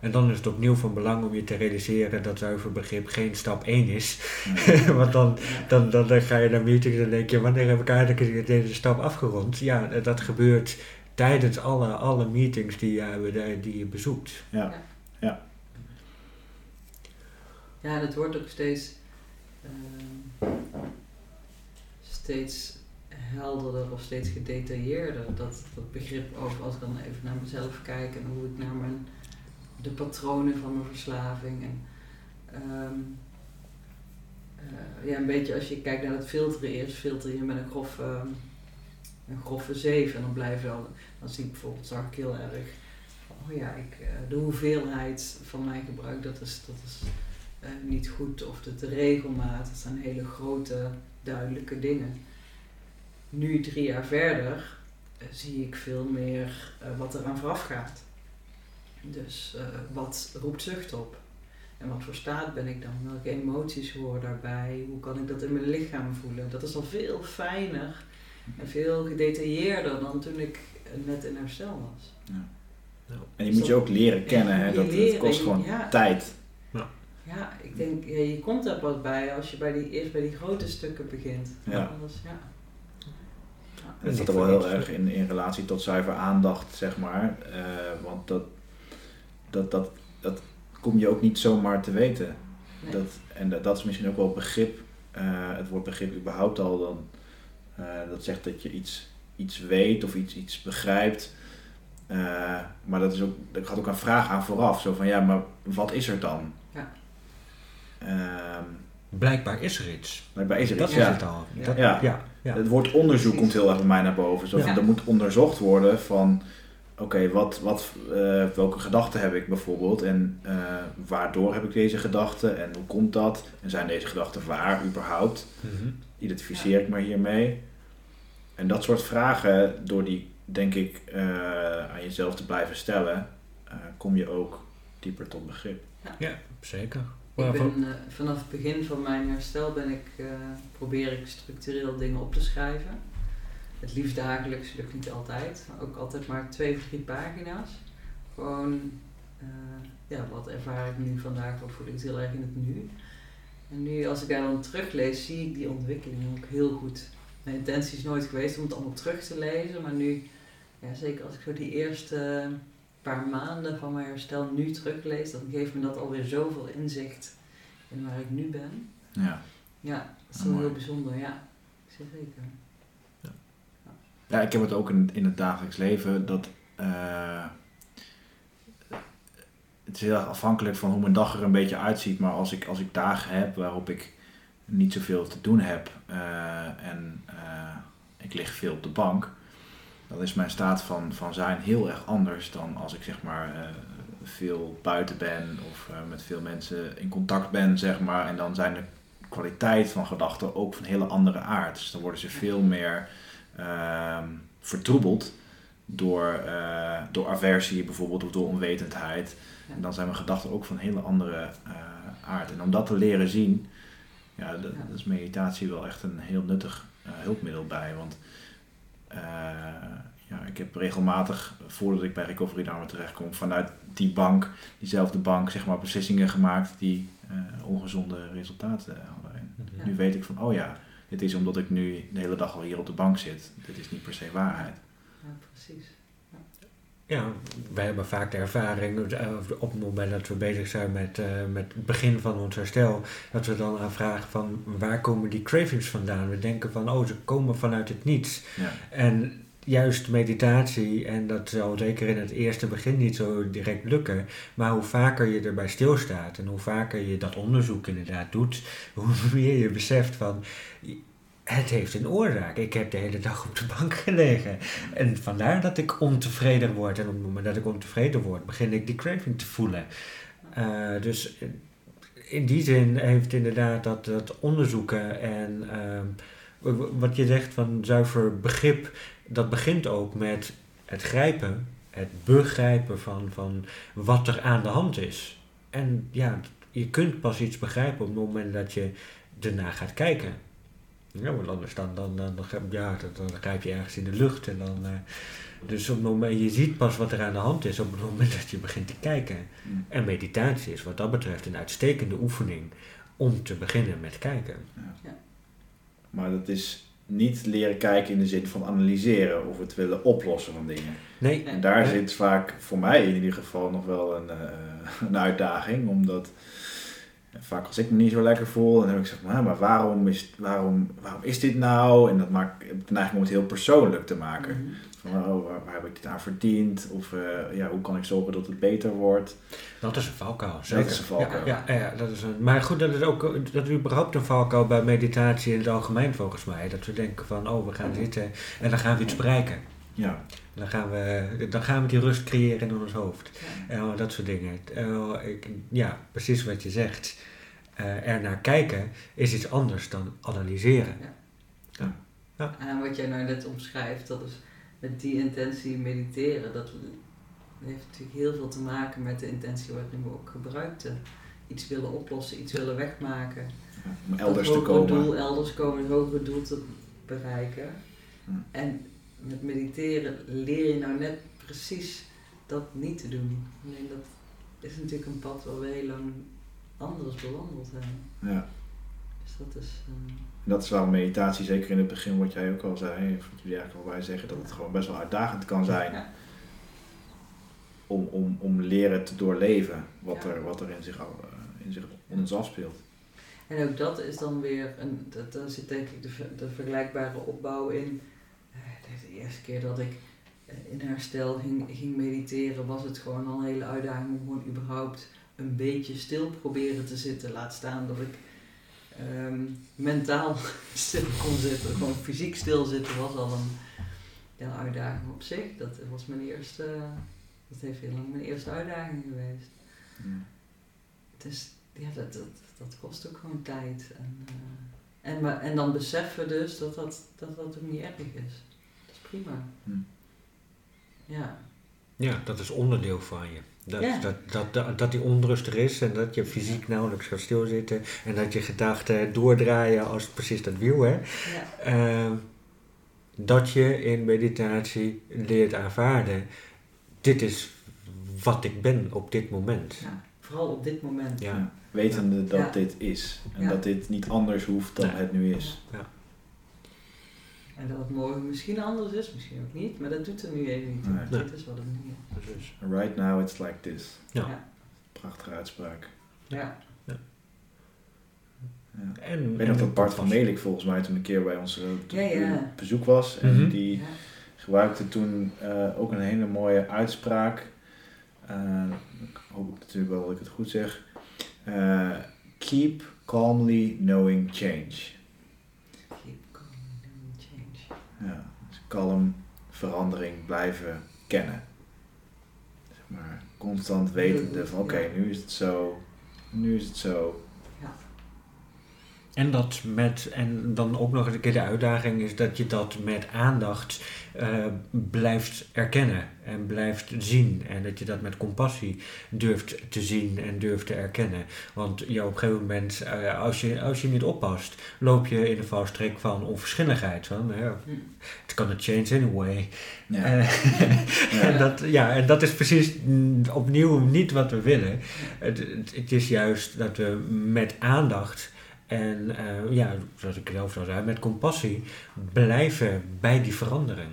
En dan is het opnieuw van belang om je te realiseren dat zuiver begrip geen stap 1 is. Nee. [laughs] Want dan, dan, dan, dan ga je naar meetings en denk je, wanneer heb ik eigenlijk deze stap afgerond? Ja, eh, dat gebeurt tijdens alle, alle meetings die je, die je bezoekt. ja. Ja, dat wordt ook steeds, ehm, steeds helderder of steeds gedetailleerder. Dat, dat begrip over, als ik dan even naar mezelf kijk en hoe ik naar mijn, de patronen van mijn verslaving. En, ehm, eh, ja, een beetje als je kijkt naar het filteren, eerst filter je met een grof, ehm, een grove zeef en dan blijf je al, dan zie ik bijvoorbeeld, zag ik heel erg, oh ja, ik, eh, de hoeveelheid van mijn gebruik, dat is, dat is eh, niet goed of de, de regelmaat, dat zijn hele grote, duidelijke dingen. Nu, drie jaar verder, eh, zie ik veel meer eh, wat eraan vooraf gaat. Dus eh, wat roept zucht op? En wat voor staat ben ik dan? Welke emoties horen daarbij? Hoe kan ik dat in mijn lichaam voelen? Dat is al veel fijner en veel gedetailleerder dan toen ik net in herstel was. En die moet je ook leren kennen, hè? Je Dat, leren, kost gewoon ja. tijd. Ja, ik denk, ja, je komt er pas bij als je bij die, eerst bij die grote stukken begint. Ja. Anders, ja. Dat staat er wel heel erg in, in relatie tot zuiver aandacht, zeg maar. Eh, want dat, dat, dat, dat kom je ook niet zomaar te weten. Nee. Dat, en dat, dat is misschien ook wel begrip, eh, het woord begrip überhaupt al dan. eh, dat zegt dat je iets, iets weet of iets, iets begrijpt. Maar dat is ook, er gaat ook een vraag aan vooraf. Zo van ja, maar wat is er dan? Ja. Ehm, Blijkbaar is er iets. blijkbaar is er dat iets, is ja. het al. Ja. Dat, Ja. ja. Ja. Het woord onderzoek komt heel erg bij mij naar boven. Zo Ja. Er moet onderzocht worden van, oké, wat, wat, eh, welke gedachten heb ik bijvoorbeeld en eh, waardoor heb ik deze gedachten en hoe komt dat? En zijn deze gedachten waar überhaupt? Mhm. Identificeer ik me hiermee? En dat soort vragen, door die denk ik eh, aan jezelf te blijven stellen, kom je ook dieper tot begrip. Zeker. Ik ben, eh, vanaf het begin van mijn herstel ben ik, eh, probeer ik structureel dingen op te schrijven. Het liefst dagelijks, lukt niet altijd. Maar ook altijd maar twee of drie pagina's. Gewoon, eh, ja, wat ervaar ik nu vandaag, wat voel ik heel erg in het nu. En nu als ik daar dan teruglees, zie ik die ontwikkeling ook heel goed. mijn intentie is nooit geweest om het allemaal terug te lezen. Maar nu, ja, zeker als ik zo die eerste paar maanden van mijn herstel nu teruglees, dan geeft me dat alweer zoveel inzicht in waar ik nu ben. Ja. Ja, dat is wel heel bijzonder, ja. Zeker. Ja, ik heb het ook in, in het dagelijks leven dat. eh, het is heel erg afhankelijk van hoe mijn dag er een beetje uitziet. Maar als ik, als ik dagen heb waarop ik niet zoveel te doen heb eh, en eh, ik lig veel op de bank, dan is mijn staat van, van zijn heel erg anders dan als ik zeg maar eh, veel buiten ben of eh, met veel mensen in contact ben, zeg maar. En dan zijn de kwaliteit van gedachten ook van hele andere aard. Dus dan worden ze veel meer ehm, vertroebeld door, eh, door aversie bijvoorbeeld of door onwetendheid. En dan zijn mijn gedachten ook van hele andere aard. En om dat te leren zien, ja, dat, dat is meditatie wel echt een heel nuttig hulpmiddel bij. Want ja, ik heb regelmatig, voordat ik bij Recovery Dharma terechtkom, vanuit die bank, diezelfde bank, zeg maar, beslissingen gemaakt die eh, ongezonde resultaten hadden. En Ja. nu weet ik van, oh ja, dit is omdat ik nu de hele dag al hier op de bank zit. Dit is niet per se waarheid. Ja, precies. Ja, wij hebben vaak de ervaring op het moment dat we bezig zijn met, eh, met het begin van ons herstel, dat we dan aanvragen van waar komen die cravings vandaan? We denken van oh, ze komen vanuit het niets. Ja, En juist meditatie, en dat zal zeker in het eerste begin niet zo direct lukken, maar hoe vaker je erbij stilstaat en hoe vaker je dat onderzoek inderdaad doet, [laughs] hoe meer je beseft van het heeft een oorzaak. Ik heb de hele dag op de bank gelegen. En vandaar dat ik ontevreden word. En op het moment dat ik ontevreden word, begin ik die craving te voelen. Eh, dus in die zin heeft inderdaad dat, dat onderzoeken en ehm, wat je zegt van zuiver begrip, dat begint ook met het grijpen, het begrijpen van, van wat er aan de hand is. En ja, je kunt pas iets begrijpen op het moment dat je ernaar gaat kijken. Ja, want anders dan, dan, dan, dan, grijp- ja, dan, dan grijp je ergens in de lucht. En dan, eh, dus op het moment, je ziet pas wat er aan de hand is op het moment dat je begint te kijken. Mm. En meditatie is wat dat betreft een uitstekende oefening om te beginnen met kijken. Maar dat is niet leren kijken in de zin van analyseren of het willen oplossen van dingen. Nee, En daar Nee. zit vaak voor mij in ieder geval nog wel een, eh, een uitdaging, omdat vaak als ik me niet zo lekker voel, dan heb ik gezegd, maar, maar waarom, is, waarom, waarom is dit nou? En dat maakt ik de neiging om het heel persoonlijk te maken. Mhm. Van, oh, waar, waar heb ik dit aan verdiend? Of eh, ja, hoe kan ik zorgen dat het beter wordt? dat is een valkuil. Dat Zeker. is een valkuil. Ja, ja, ja, dat is een, maar goed, dat is ook dat is überhaupt een valkuil bij meditatie in het algemeen volgens mij. Dat we denken van, oh, we gaan zitten en dan gaan we iets bereiken. Ja, Dan gaan we, dan gaan we die rust creëren in ons hoofd. Ja. En dat soort dingen. Eh, ik, ja, precies wat je zegt. Eh er naar kijken is iets anders dan analyseren. En wat jij nou net omschrijft, dat is met die intentie mediteren, dat heeft natuurlijk heel veel te maken met de intentie waarin we ook gebruikten. Iets willen oplossen, iets willen wegmaken. om elders te komen. doel, elders komen, het hogere doel te bereiken. En met mediteren leer je nou net precies dat niet te doen. Alleen dat is natuurlijk een pad waar we heel lang anders bewandeld hebben. Ja. Dus dat is... eh, En dat is waarom meditatie, zeker in het begin, wat jij ook al zei, of wat jullie eigenlijk al bij zeggen, dat het gewoon best wel uitdagend kan zijn ja. om, om, om leren te doorleven wat Ja. er, wat er in, zich, al, eh, in zich in ons afspeelt. En ook dat is dan weer, een, dat, daar zit denk ik de, de vergelijkbare opbouw in. Eerste keer dat ik eh, in herstel ging, ging mediteren, was het gewoon al een hele uitdaging om gewoon überhaupt een beetje stil proberen te zitten. Laat staan dat ik ehm, mentaal [laughs] stil kon zitten. Gewoon fysiek stilzitten was al een, ja, een uitdaging op zich. Dat was mijn eerste, dat heeft heel lang mijn eerste uitdaging geweest. Dus ja, dat, dat, dat kost ook gewoon tijd. En, eh, en, en dan beseffen dus dat dat, dat dat ook niet erg is. Prima. Hm. Ja. Ja, dat is onderdeel van je. Dat, Ja. dat, dat, dat, dat die onrust er is en dat je fysiek nauwelijks gaat stilzitten en dat je gedachten doordraaien als precies dat wiel. Hè? ja. Eh, dat je in meditatie leert aanvaarden, dit is wat ik ben op dit moment. ja. Vooral op dit moment. Ja. Ja. Wetende dat Ja. dit is. En Ja. dat dit niet anders hoeft dan het nu is. En dat het morgen misschien anders is, misschien ook niet, maar dat doet er nu even niet. Nee. Dit is wat het nu is. Precies. Right now it's like this. Ja. Ja. Prachtige uitspraak. Ja. Ja. En, Ik weet en nog dat Bart van. Melik volgens mij toen een keer bij ons eh, op Ja, ja. bezoek was. En Mhm. die Ja. gebruikte toen eh, ook een hele mooie uitspraak. Eh, ik hoop natuurlijk wel dat ik het goed zeg. Eh, keep calmly knowing change. Keep going and change. Ja, dus kalm verandering blijven kennen. Zeg maar, constant wetende van oké, nu is het zo, nu is het zo. En dat met, en dan ook nog eens een keer de uitdaging is dat je dat met aandacht eh, blijft erkennen en blijft zien. En dat je dat met compassie durft te zien en durft te erkennen. Want ja, op een gegeven moment, eh, als, je, als je niet oppast, loop je in de valstrik van onverschilligheid. Van, Hm. it's gonna change anyway. Ja. Eh, [laughs] en, [laughs] dat, ja, en dat is precies mm, opnieuw niet wat we willen. Het, het is juist dat we met aandacht en eh, ja, zoals ik zelf al zei, met compassie blijven bij die verandering.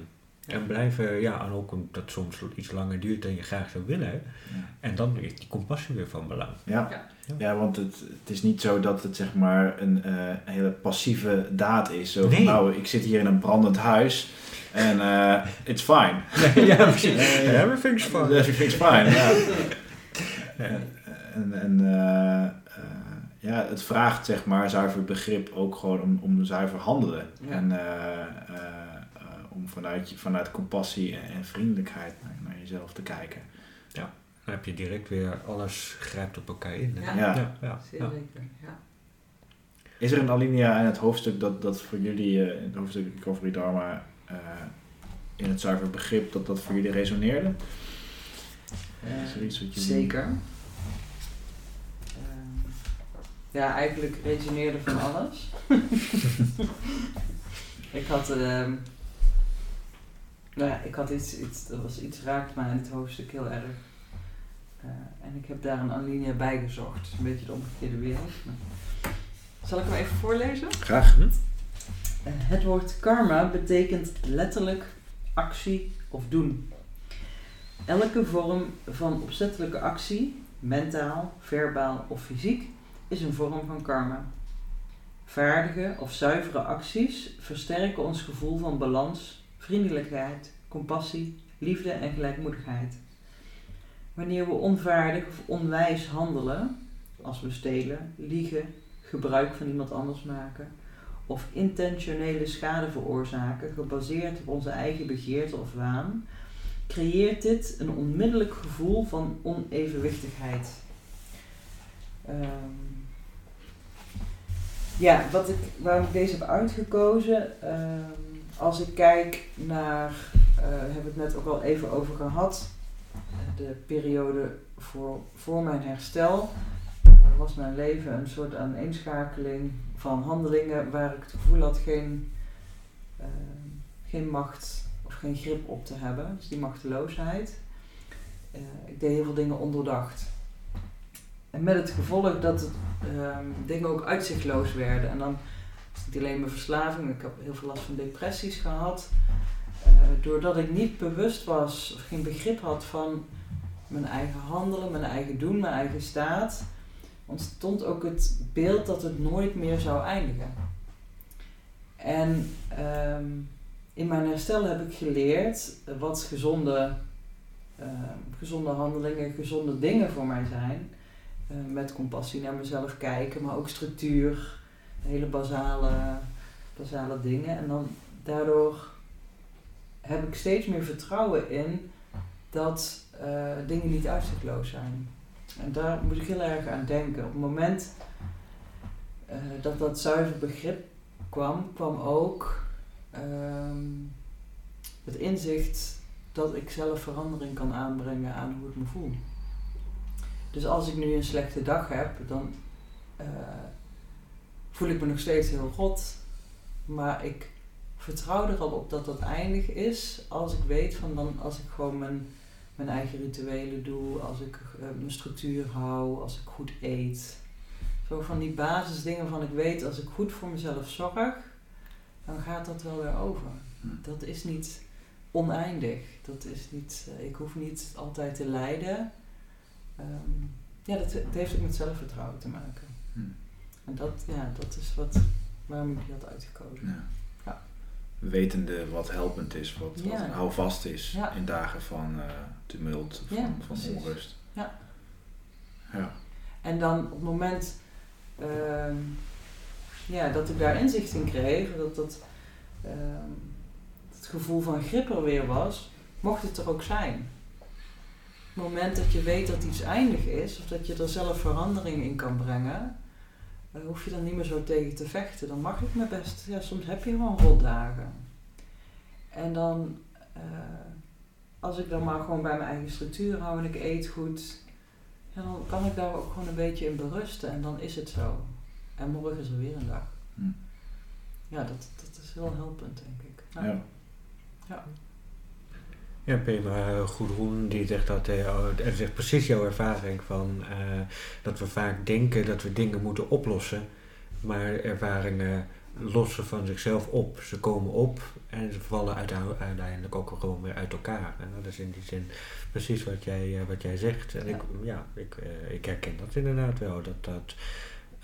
En blijven, ja, en ook omdat het soms iets langer duurt dan je graag zou willen. Ja. En dan is die compassie weer van belang. Ja. Ja. Ja, want het, het is niet zo dat het zeg maar een eh, hele passieve daad is. Zo van, Nee. nou, ik zit hier in een brandend huis en eh it's fine. [laughs] [laughs] ja, precies. Everything's fine. Everything's fine, ja. [laughs] En, en ja, het vraagt zeg maar zuiver begrip ook gewoon om, om zuiver handelen. Ja. En eh, eh, eh, om vanuit, je, vanuit compassie en, en vriendelijkheid naar, naar jezelf te kijken. Dan heb je direct weer alles grijpt op elkaar in. hè? Ja. Ja. ja, ja, ja. zeker, ja. Is er een alinea in het hoofdstuk dat, dat voor jullie, eh, in het hoofdstuk Recovery Dharma, eh, in het zuiver begrip, dat dat voor jullie resoneerde? Is er iets wat jullie... Zeker. Ja, eigenlijk resoneerde van alles. [laughs] ik had, ehm, nou ja, ik had iets, iets, er was iets raakt mij in het hoofdstuk heel erg. Eh, en ik heb daar een alinea bij gezocht. Een beetje de omgekeerde wereld. maar- Zal ik hem even voorlezen? Graag. Hm? Eh, Het woord karma betekent letterlijk actie of doen. Elke vorm van opzettelijke actie, mentaal, verbaal of fysiek, is een vorm van karma. Vaardige of zuivere acties versterken ons gevoel van balans, vriendelijkheid, compassie, liefde en gelijkmoedigheid. Wanneer we onvaardig of onwijs handelen, als we stelen, liegen, gebruik van iemand anders maken, of intentionele schade veroorzaken, gebaseerd op onze eigen begeerte of waan, creëert dit een onmiddellijk gevoel van onevenwichtigheid. Ehm, ja, wat ik, waarom ik deze heb uitgekozen, ehm, als ik kijk naar, eh hebben we het net ook al even over gehad, de periode voor, voor mijn herstel, eh, was mijn leven een soort aaneenschakeling van handelingen waar ik het gevoel had geen, eh, geen macht of geen grip op te hebben. Dus die machteloosheid. Eh, ik deed heel veel dingen ondoordacht. En met het gevolg dat het, ehm, dingen ook uitzichtloos werden. En dan is niet alleen mijn verslaving, ik heb heel veel last van depressies gehad. Eh, doordat ik niet bewust was of geen begrip had van mijn eigen handelen, mijn eigen doen, mijn eigen staat, ontstond ook het beeld dat het nooit meer zou eindigen. En ehm, in mijn herstel heb ik geleerd wat gezonde, ehm, gezonde handelingen, gezonde dingen voor mij zijn. Eh, met compassie naar mezelf kijken, maar ook structuur, hele basale, basale dingen. En dan daardoor heb ik steeds meer vertrouwen in dat eh, dingen niet uitzichtloos zijn. En daar moet ik heel erg aan denken. Op het moment eh, dat dat zuiver begrip kwam, kwam ook ehm, het inzicht dat ik zelf verandering kan aanbrengen aan hoe ik me voel. Dus als ik nu een slechte dag heb, dan eh, voel ik me nog steeds heel rot. Maar ik vertrouw er al op dat dat eindig is als ik weet van dan als ik gewoon mijn, mijn eigen rituelen doe, als ik eh, mijn structuur hou, als ik goed eet. Zo van die basisdingen van ik weet als ik goed voor mezelf zorg, dan gaat dat wel weer over. Hm. Dat is niet oneindig. Dat is niet, eh, ik hoef niet altijd te lijden. Ehm, ja, dat, het heeft ook met zelfvertrouwen te maken. Hm. En dat, ja, dat is wat, waarom ik die had uitgekozen. Ja. Ja. Wetende wat helpend is, wat, wat Ja. een houvast is in dagen van eh, tumult, van, van onrust. Ja. Ja. En dan op het moment ehm, ja, dat ik daar inzicht in kreeg, dat dat ehm, het gevoel van grip er weer was, mocht het er ook zijn. Moment dat je weet dat iets eindig is, of dat je er zelf verandering in kan brengen, eh, hoef je dan niet meer zo tegen te vechten. Dan mag ik me best, ja, soms heb je gewoon rotdagen. En dan, eh, als ik dan maar gewoon bij mijn eigen structuur hou en ik eet goed, ja, dan kan ik daar ook gewoon een beetje in berusten en dan is het zo. En morgen is er weer een dag. Hm. Ja, dat, dat is heel helpend, denk ik. Ja. Ja. Ja, Pema Goedroen die zegt dat, eh, oh, en zegt precies jouw ervaring van eh, dat we vaak denken dat we dingen moeten oplossen, maar ervaringen lossen van zichzelf op. Ze komen op en ze vallen uite- uiteindelijk ook gewoon weer uit elkaar. En dat is in die zin precies wat jij, eh, wat jij zegt. En Ja. ik, ja, ik, ik herken dat inderdaad wel. Dat, dat,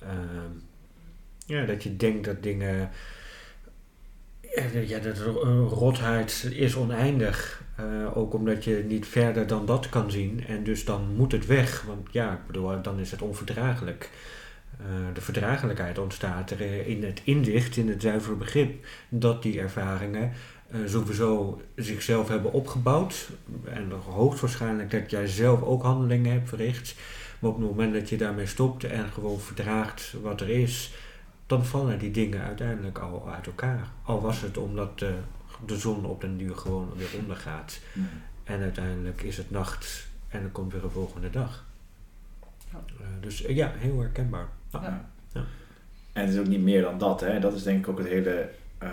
ehm, ja, dat je denkt dat dingen. Ja, ro- rotheid is oneindig. Eh, ook omdat je niet verder dan dat kan zien. En dus dan moet het weg. Want ja, ik bedoel, dan is het onverdraaglijk. Eh, de verdraaglijkheid ontstaat er eh, in het inzicht, in het zuivere begrip, dat die ervaringen eh, sowieso zichzelf hebben opgebouwd. En hoogstwaarschijnlijk dat jij zelf ook handelingen hebt verricht. Maar op het moment dat je daarmee stopt en gewoon verdraagt wat er is, dan vallen die dingen uiteindelijk al uit elkaar. Al was het omdat de, de zon op den duur gewoon weer ondergaat. Hm. En uiteindelijk is het nacht en er komt weer een volgende dag. Ja. Eh, dus eh, ja, heel herkenbaar. Ja. Ja. Ja. En het is ook niet meer dan dat. Hè. Dat is denk ik ook het hele eh,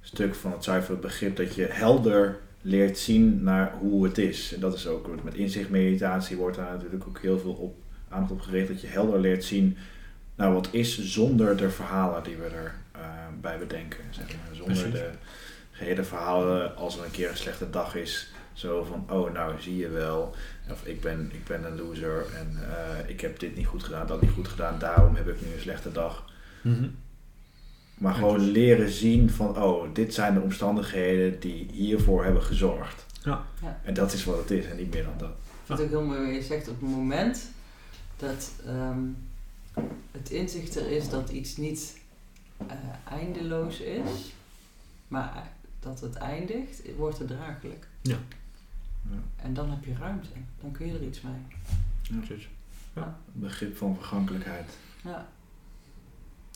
stuk van het zuivere begrip. Dat je helder leert zien naar hoe het is. En dat is ook met inzichtmeditatie wordt daar natuurlijk ook heel veel op, aandacht op gericht. Dat je helder leert zien naar wat is zonder de verhalen die we er eh, bij bedenken. Zeg maar. Zonder Precies. de gehele verhalen als er een keer een slechte dag is. Zo van, oh nou zie je wel. Of ik ben, ik ben een loser en eh, ik heb dit niet goed gedaan, dat niet goed gedaan. Daarom heb ik nu een slechte dag. Mhm. Maar gewoon dus- leren zien van, oh, dit zijn de omstandigheden die hiervoor hebben gezorgd. Ja. Ja. En dat is wat het is en niet meer dan dat. Ik vind het ook heel mooi wat je zegt op het moment dat ehm, het inzicht er is dat iets niet eh, eindeloos is, maar dat het eindigt, wordt het draaglijk. Ja. Ja. En dan heb je ruimte, dan kun je er iets mee. Precies. Begrip van vergankelijkheid. Ja,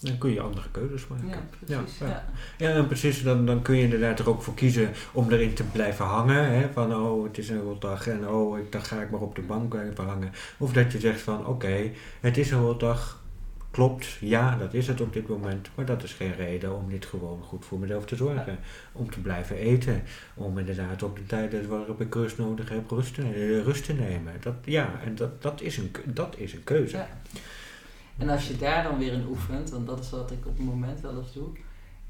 Dan kun je andere keuzes maken. ja precies. Ja, Ja, ja. Ja, en precies. Dan, dan kun je inderdaad er ook voor kiezen om erin te blijven hangen. Hè? Van, oh, het is een rotdag en oh, ik, dan ga ik maar op de bank blijven hangen. Of dat je zegt van, oké, het is een rotdag. Klopt, ja, dat is het op dit moment. Maar dat is geen reden om niet gewoon goed voor mezelf te zorgen. Om te blijven eten. Om inderdaad op de tijden waarop ik rust nodig heb, rust te, eh, rust te nemen. Dat, ja, en dat, dat, is een, dat is een keuze. Ja. En als je daar dan weer in oefent, want dat is wat ik op het moment wel eens doe,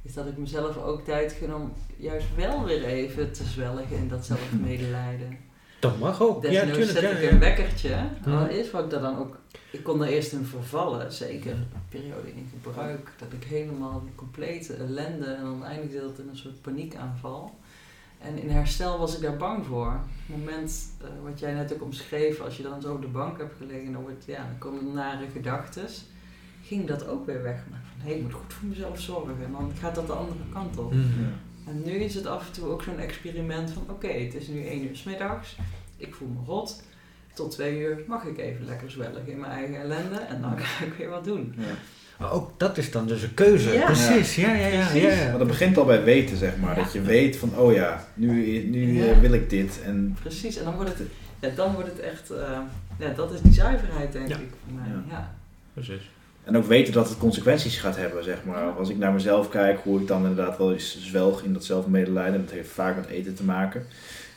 is dat ik mezelf ook tijd gun om juist wel weer even te zwelgen in dat zelfmedelijden. Dat mag ook. Ja, tuurlijk. zet Ja, ik een wekkertje. Ja. Al is wat ik daar dan ook. Ik kon er eerst in vervallen, zeker een periode in gebruik, dat ik helemaal complete ellende en dan eindigde dat in een soort paniekaanval. En in herstel was ik daar bang voor. Het moment eh, wat jij net ook omschreef, als je dan zo op de bank hebt gelegen, dan, wordt, ja, dan komen er nare gedachten, ging dat ook weer weg. Maar van hé, ik moet goed voor mezelf zorgen. En dan gaat dat de andere kant op. Mhm. En nu is het af en toe ook zo'n experiment van oké, het is nu 1 uur 's middags, ik voel me rot. Tot twee uur mag ik even lekker zwelgen in mijn eigen ellende en dan ga ik weer wat doen. Ja. Maar ook dat is dan dus een keuze. Ja. Precies, ja, ja, ja. ja, ja. Maar dat begint al bij weten, zeg maar. Ja. Dat je weet van, oh ja, nu, nu eh, Ja. wil ik dit. En Precies, en dan wordt het, ja, dan wordt het echt, eh, ja, dat is die zuiverheid denk Ja. ik voor mij. Ja. Precies. En ook weten dat het consequenties gaat hebben, zeg maar. Als ik naar mezelf kijk, hoe ik dan inderdaad wel eens zwelg in dat zelfmedelijden. Dat heeft vaak met eten te maken.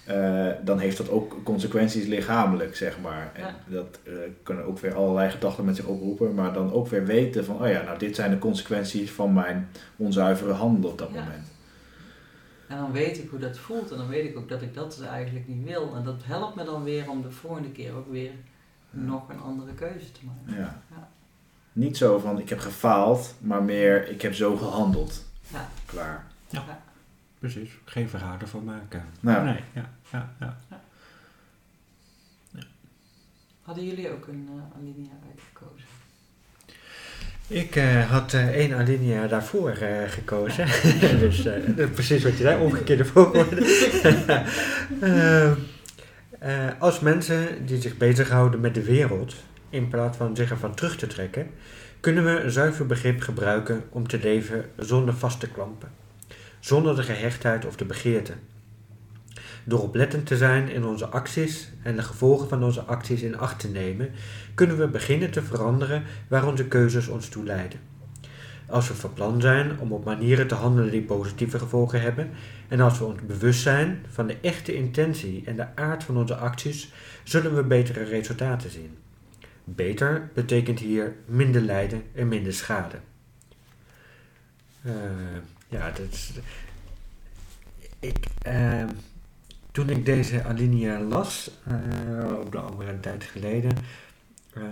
Uh, dan heeft dat ook consequenties lichamelijk, zeg maar. En dat uh, kunnen ook weer allerlei gedachten met zich oproepen, maar dan ook weer weten van, oh ja, nou dit zijn de consequenties van mijn onzuivere handel op dat ja. moment. En dan weet ik hoe dat voelt en dan weet ik ook dat ik dat eigenlijk niet wil. En dat helpt me dan weer om de volgende keer ook weer nog een andere keuze te maken. Ja. ja. Niet zo van ik heb gefaald, maar meer ik heb zo gehandeld. Ja. Klaar. Ja. Precies, geen verhaal ervan maken. Nou. Nee, ja, ja, ja. Hadden jullie ook een uh, alinea uitgekozen? Ik uh, had uh, één alinea daarvoor gekozen. [laughs] dus precies wat je zei, omgekeerde volgorde. [laughs] als mensen die zich bezighouden met de wereld, in plaats van zich ervan terug te trekken, kunnen we een zuiver begrip gebruiken om te leven zonder vaste klampen zonder de gehechtheid of de begeerte. Door oplettend te zijn in onze acties en de gevolgen van onze acties in acht te nemen, kunnen we beginnen te veranderen waar onze keuzes ons toe leiden. Als we van plan zijn om op manieren te handelen die positieve gevolgen hebben, en als we ons bewust zijn van de echte intentie en de aard van onze acties, zullen we betere resultaten zien. Beter betekent hier minder lijden en minder schade. Uh, ja, dat is. Ik, uh, toen ik deze alinea las, uh, op de andere tijd geleden, uh,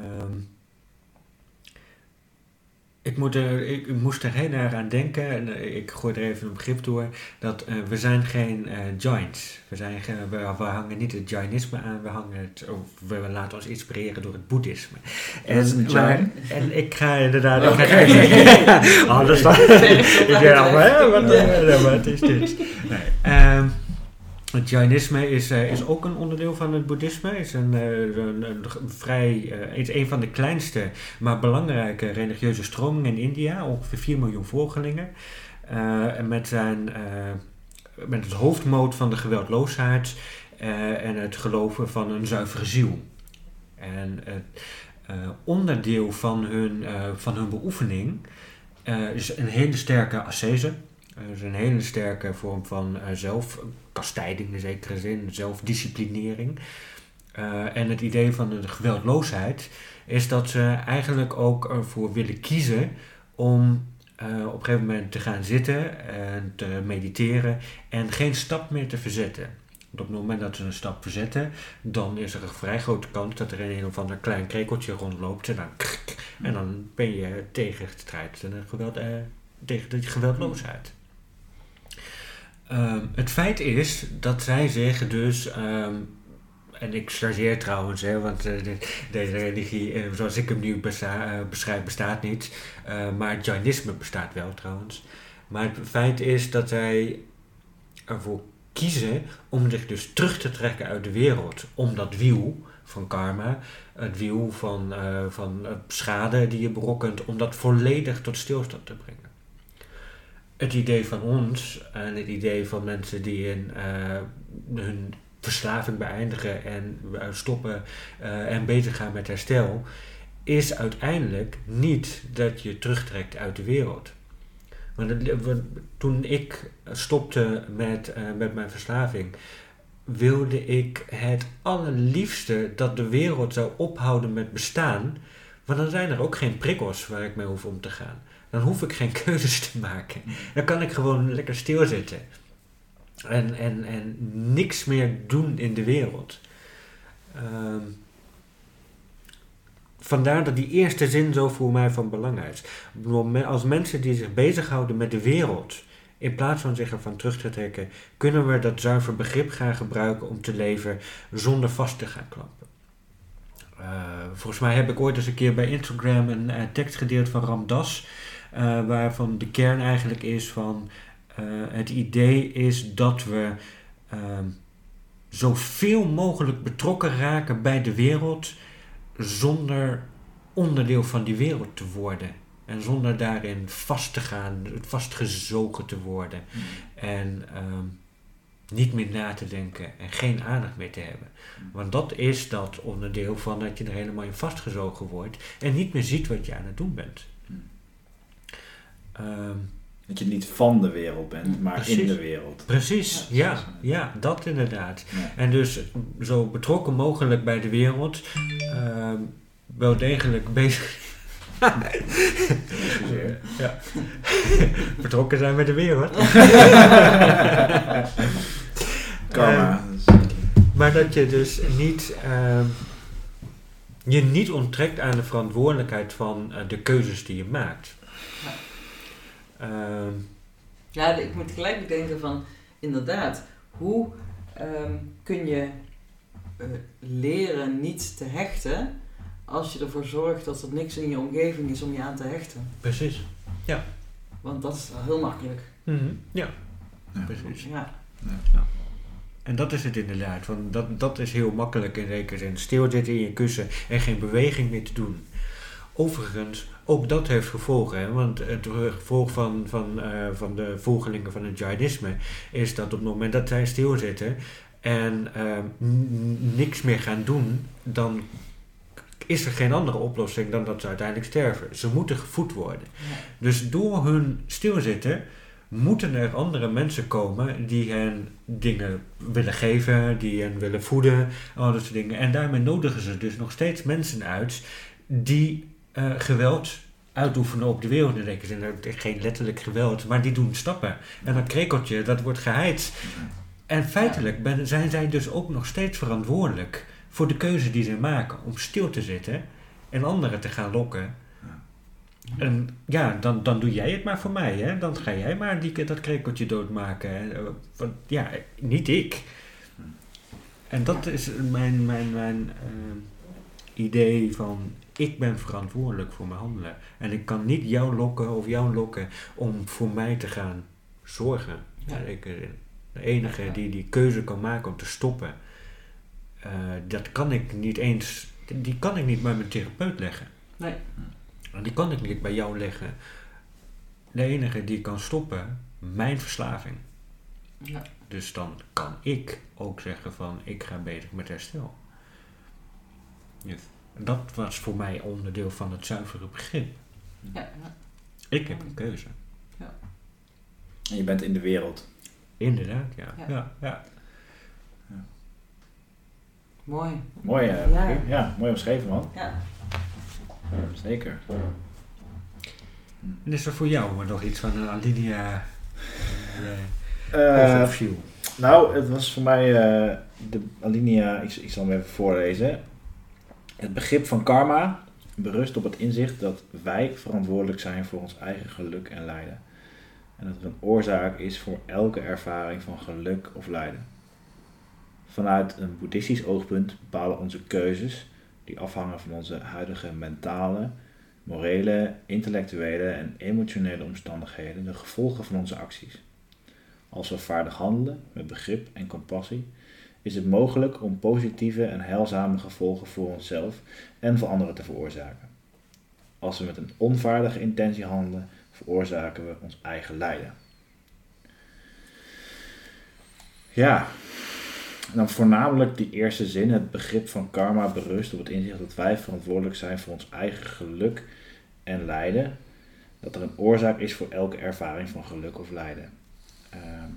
ik, moet er, ik, moest er heel erg aan denken, en eh, ik gooi er even een begrip door, dat uh, we zijn geen giants. We, zijn, we, we, hangen niet het Jainisme aan, we, hangen het, of we laten ons inspireren door het boeddhisme. En, maar, en ik ga inderdaad... Okay. [laughs] [laughs] Ik dan... ik denk al, wat, wat is dit? Nee. Het Jainisme is, uh, is ook een onderdeel van het boeddhisme. is een, uh, een, vrij, uh, is een van de kleinste, maar belangrijke religieuze stromingen in India. Ongeveer 4 miljoen volgelingen. en met, zijn, met het hoofdmoot van de geweldloosheid en het geloven van een zuivere ziel. En het onderdeel van hun, van hun beoefening is een hele sterke ascese. Het is een hele sterke vorm van zelf kastijding in zekere zin, zelfdisciplinering. Uh, en het idee van de geweldloosheid is dat ze eigenlijk ook ervoor willen kiezen om op een gegeven moment te gaan zitten en te mediteren en geen stap meer te verzetten. Want op het moment dat ze een stap verzetten, dan is er een vrij grote kans dat er een of ander klein krekeltje rondloopt en dan, en dan ben je tegen het strijd geweld, tegen de geweldloosheid. Um, het feit is dat zij zich dus, um, en ik chargeer trouwens, hè, want de, deze religie, uh, zoals ik hem nu uh, beschrijf, bestaat niet. maar het Jainisme bestaat wel trouwens. Maar het feit is dat zij ervoor kiezen om zich dus terug te trekken uit de wereld. Om dat wiel van karma, het wiel van, van schade die je berokkent, om dat volledig tot stilstand te brengen het idee van ons en het idee van mensen die in, uh, hun verslaving beëindigen en stoppen uh, en bezig gaan met herstel, is uiteindelijk niet dat je terugtrekt uit de wereld. Want toen ik stopte met, met mijn verslaving, wilde ik het allerliefste dat de wereld zou ophouden met bestaan, want dan zijn er ook geen prikkels waar ik mee hoef om te gaan. Dan hoef ik geen [laughs] keuzes te maken. Dan kan ik gewoon lekker stilzitten. En, en, en niks meer doen in de wereld. Um, vandaar dat die eerste zin zo voor mij van belang is. Als mensen die zich bezighouden met de wereld, in plaats van zich ervan terug te trekken, kunnen we dat zuiver begrip gaan gebruiken om te leven zonder vast te gaan klampen. Uh, volgens mij heb ik ooit eens een keer bij Instagram een uh, tekst gedeeld van Ramdas. Uh, waarvan de kern eigenlijk is van uh, het idee is dat we uh, zoveel mogelijk betrokken raken bij de wereld zonder onderdeel van die wereld te worden. En zonder daarin vast te gaan, vastgezogen te worden. Mm. En ehm, niet meer na te denken en geen aandacht meer te hebben. Want dat is dat onderdeel van dat je er helemaal in vastgezogen wordt en niet meer ziet wat je aan het doen bent. Ehm, Dat je niet van de wereld bent, maar in de wereld. precies, Ja, ja, dat inderdaad. Ja. En dus zo betrokken mogelijk bij de wereld, ehm, wel degelijk bezig. [laughs] Ja. [laughs] betrokken zijn met de wereld. [laughs] Karma. Eh, Maar dat je dus niet, ehm, je niet onttrekt aan de verantwoordelijkheid van eh, de keuzes die je maakt. Ehm, Ja, ik moet gelijk denken van, inderdaad, hoe ehm, kun je eh, leren niet te hechten als je ervoor zorgt dat er niks in je omgeving is om je aan te hechten? precies. Want dat is heel makkelijk. Mhm, Ja, Ja. precies. Ja, En dat is het inderdaad. Want dat, dat is heel makkelijk in zekere zin. Stilzitten in je kussen en geen beweging meer te doen. Overigens, ook dat heeft gevolgen. Hè? Want het gevolg van, van, eh, van de volgelingen van het Jainisme is dat op het moment dat zij stilzitten en eh, niks meer gaan doen, dan is er geen andere oplossing dan dat ze uiteindelijk sterven. Ze moeten gevoed worden. ja. Dus door hun stilzitten moeten er andere mensen komen die hen dingen willen geven, die hen willen voeden, al dat soort dingen. En daarmee nodigen ze dus nog steeds mensen uit die eh, geweld uitoefenen op de wereld. In zekere zin, eh, geen letterlijk geweld, maar die doen stappen. En dat krekeltje, dat wordt geheid. En feitelijk ben, zijn zij dus ook nog steeds verantwoordelijk voor de keuze die ze maken om stil te zitten en anderen te gaan lokken. En ja, dan, dan doe jij het maar voor mij, hè? Dan ga jij maar die, dat krekeltje doodmaken. Hè? Want, ja, niet ik. En dat is mijn, mijn, mijn eh, idee van... Ik ben verantwoordelijk voor mijn handelen. En ik kan niet jou lokken of jou lokken om voor mij te gaan zorgen. Ja. Ik, eh, de enige die die keuze kan maken om te stoppen... eh, dat kan ik niet eens... Die kan ik niet bij mijn therapeut leggen. Nee. Die kan ik niet bij jou leggen. De enige die kan stoppen, mijn verslaving. Ja. Dus dan kan ik ook zeggen van ik ga bezig met herstel. Yes. Dat was voor mij onderdeel van het zuivere begrip. Ja, ja. Ik heb een keuze. En je bent in de wereld. Inderdaad, ja. Ja. ja. ja. Mooi. Mooi, eh, Ja. ja. ja, mooi omschreven man. Ja. Zeker. En is er voor jou nog iets van een Alinea Eh, overview? nou, het was voor mij eh, de alinea, ik, ik zal hem even voorlezen. Het begrip van karma berust op het inzicht dat wij verantwoordelijk zijn voor ons eigen geluk en lijden. En dat er een oorzaak is voor elke ervaring van geluk of lijden. Vanuit een boeddhistisch oogpunt bepalen onze keuzes, die afhangen van onze huidige mentale, morele, intellectuele en emotionele omstandigheden, de gevolgen van onze acties. Als we vaardig handelen met begrip en compassie, is het mogelijk om positieve en heilzame gevolgen voor onszelf en voor anderen te veroorzaken. Als we met een onvaardige intentie handelen, veroorzaken we ons eigen lijden. Ja, en dan voornamelijk die eerste zin, het begrip van karma berust op het inzicht dat wij verantwoordelijk zijn voor ons eigen geluk en lijden. Dat er een oorzaak is voor elke ervaring van geluk of lijden. Ehm,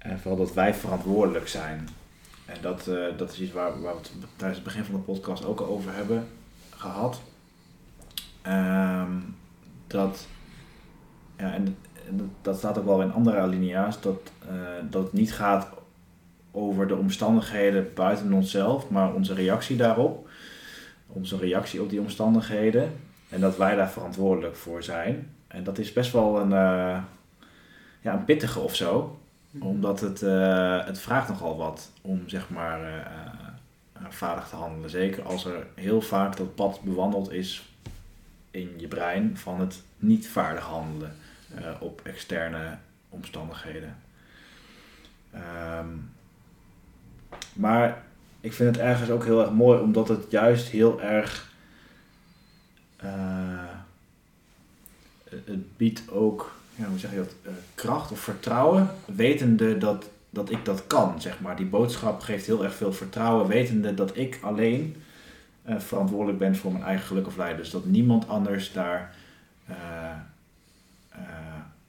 en vooral dat wij verantwoordelijk zijn. En dat, eh, dat is iets waar, waar we het tijdens het begin van de podcast ook al over hebben gehad. Ehm, dat, ja, en, dat staat ook wel in andere alinea's, dat, eh, dat het niet gaat over de omstandigheden buiten onszelf, maar onze reactie daarop. Onze reactie op die omstandigheden. En dat wij daar verantwoordelijk voor zijn. En dat is best wel een, eh, ja, een pittige of zo. Omdat het, eh, het vraagt nogal wat om zeg maar eh, eh, vaardig te handelen. Zeker als er heel vaak dat pad bewandeld is in je brein van het niet vaardig handelen op externe omstandigheden. Ehm, maar ik vind het ergens ook heel erg mooi omdat het juist heel erg. het biedt ook ja, hoe zeg je dat, eh, kracht of vertrouwen, wetende dat, dat ik dat kan, zeg maar. Die boodschap geeft heel erg veel vertrouwen, wetende dat ik alleen eh, verantwoordelijk ben voor mijn eigen geluk of lijden. Dus dat niemand anders daar eh,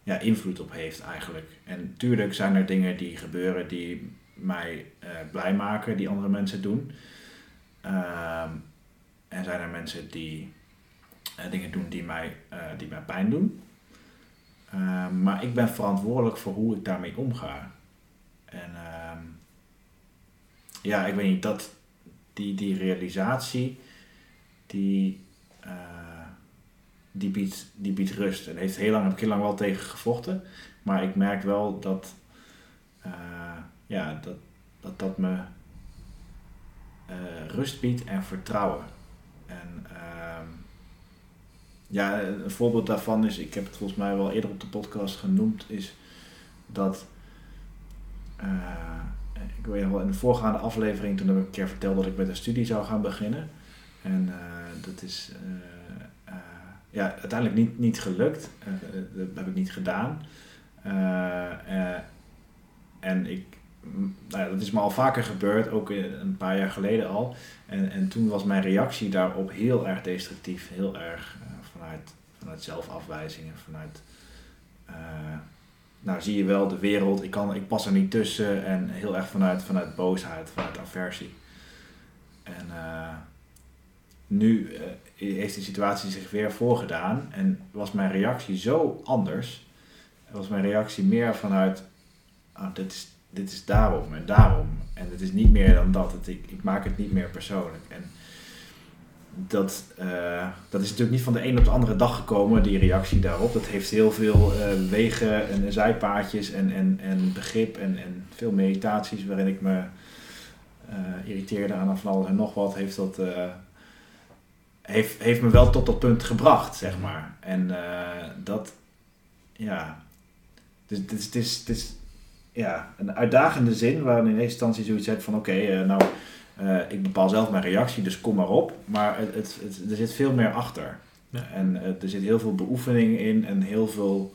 ja, invloed op heeft eigenlijk. En tuurlijk zijn er dingen die gebeuren die mij blij maken, die andere mensen doen. Ehm, en zijn er mensen die dingen doen die mij, die mij pijn doen. Ehm, maar ik ben verantwoordelijk voor hoe ik daarmee omga. En ehm, ja, ik weet niet, dat, die, die realisatie, die, eh, die, biedt, die biedt rust. En heeft heel lang, heb ik heel lang wel tegen gevochten. Maar ik merk wel dat eh, ja, dat, dat, dat me eh, rust biedt en vertrouwen. Ja, een voorbeeld daarvan is, ik heb het volgens mij wel eerder op de podcast genoemd, is dat eh, ik weet nog wel in de voorgaande aflevering, toen heb ik een keer verteld dat ik met een studie zou gaan beginnen. En eh, dat is eh, ja, uiteindelijk niet, niet gelukt. Dat heb ik niet gedaan. En ik, nou ja, dat is me al vaker gebeurd, ook een paar jaar geleden al. En, en toen was mijn reactie daarop heel erg destructief, heel erg vanuit, vanuit zelfafwijzing en vanuit, eh, nou zie je wel de wereld, ik, kan, ik pas er niet tussen en heel erg vanuit, vanuit boosheid, vanuit aversie. En eh, nu eh, heeft die situatie zich weer voorgedaan en was mijn reactie zo anders. Was mijn reactie meer vanuit, ah, dit, is, dit is daarom en daarom. En het is niet meer dan dat. Het, ik, ik maak het niet meer persoonlijk. En dat, eh, dat is natuurlijk niet van de een op de andere dag gekomen, die reactie daarop. Dat heeft heel veel eh, wegen en zijpaadjes en, en, en begrip en, en veel meditaties waarin ik me eh, irriteerde aan van alles en nog wat. Heeft dat, heeft, heeft me wel tot dat punt gebracht, zeg maar. En dat, ja. Dus het is, het is, het is ja, een uitdagende zin waarin in eerste instantie zoiets hebt van oké, nou, eh, ik bepaal zelf mijn reactie, dus kom maar op. Maar het, het, het- er zit veel meer achter. Ja. En eh, er zit heel veel beoefening in en heel veel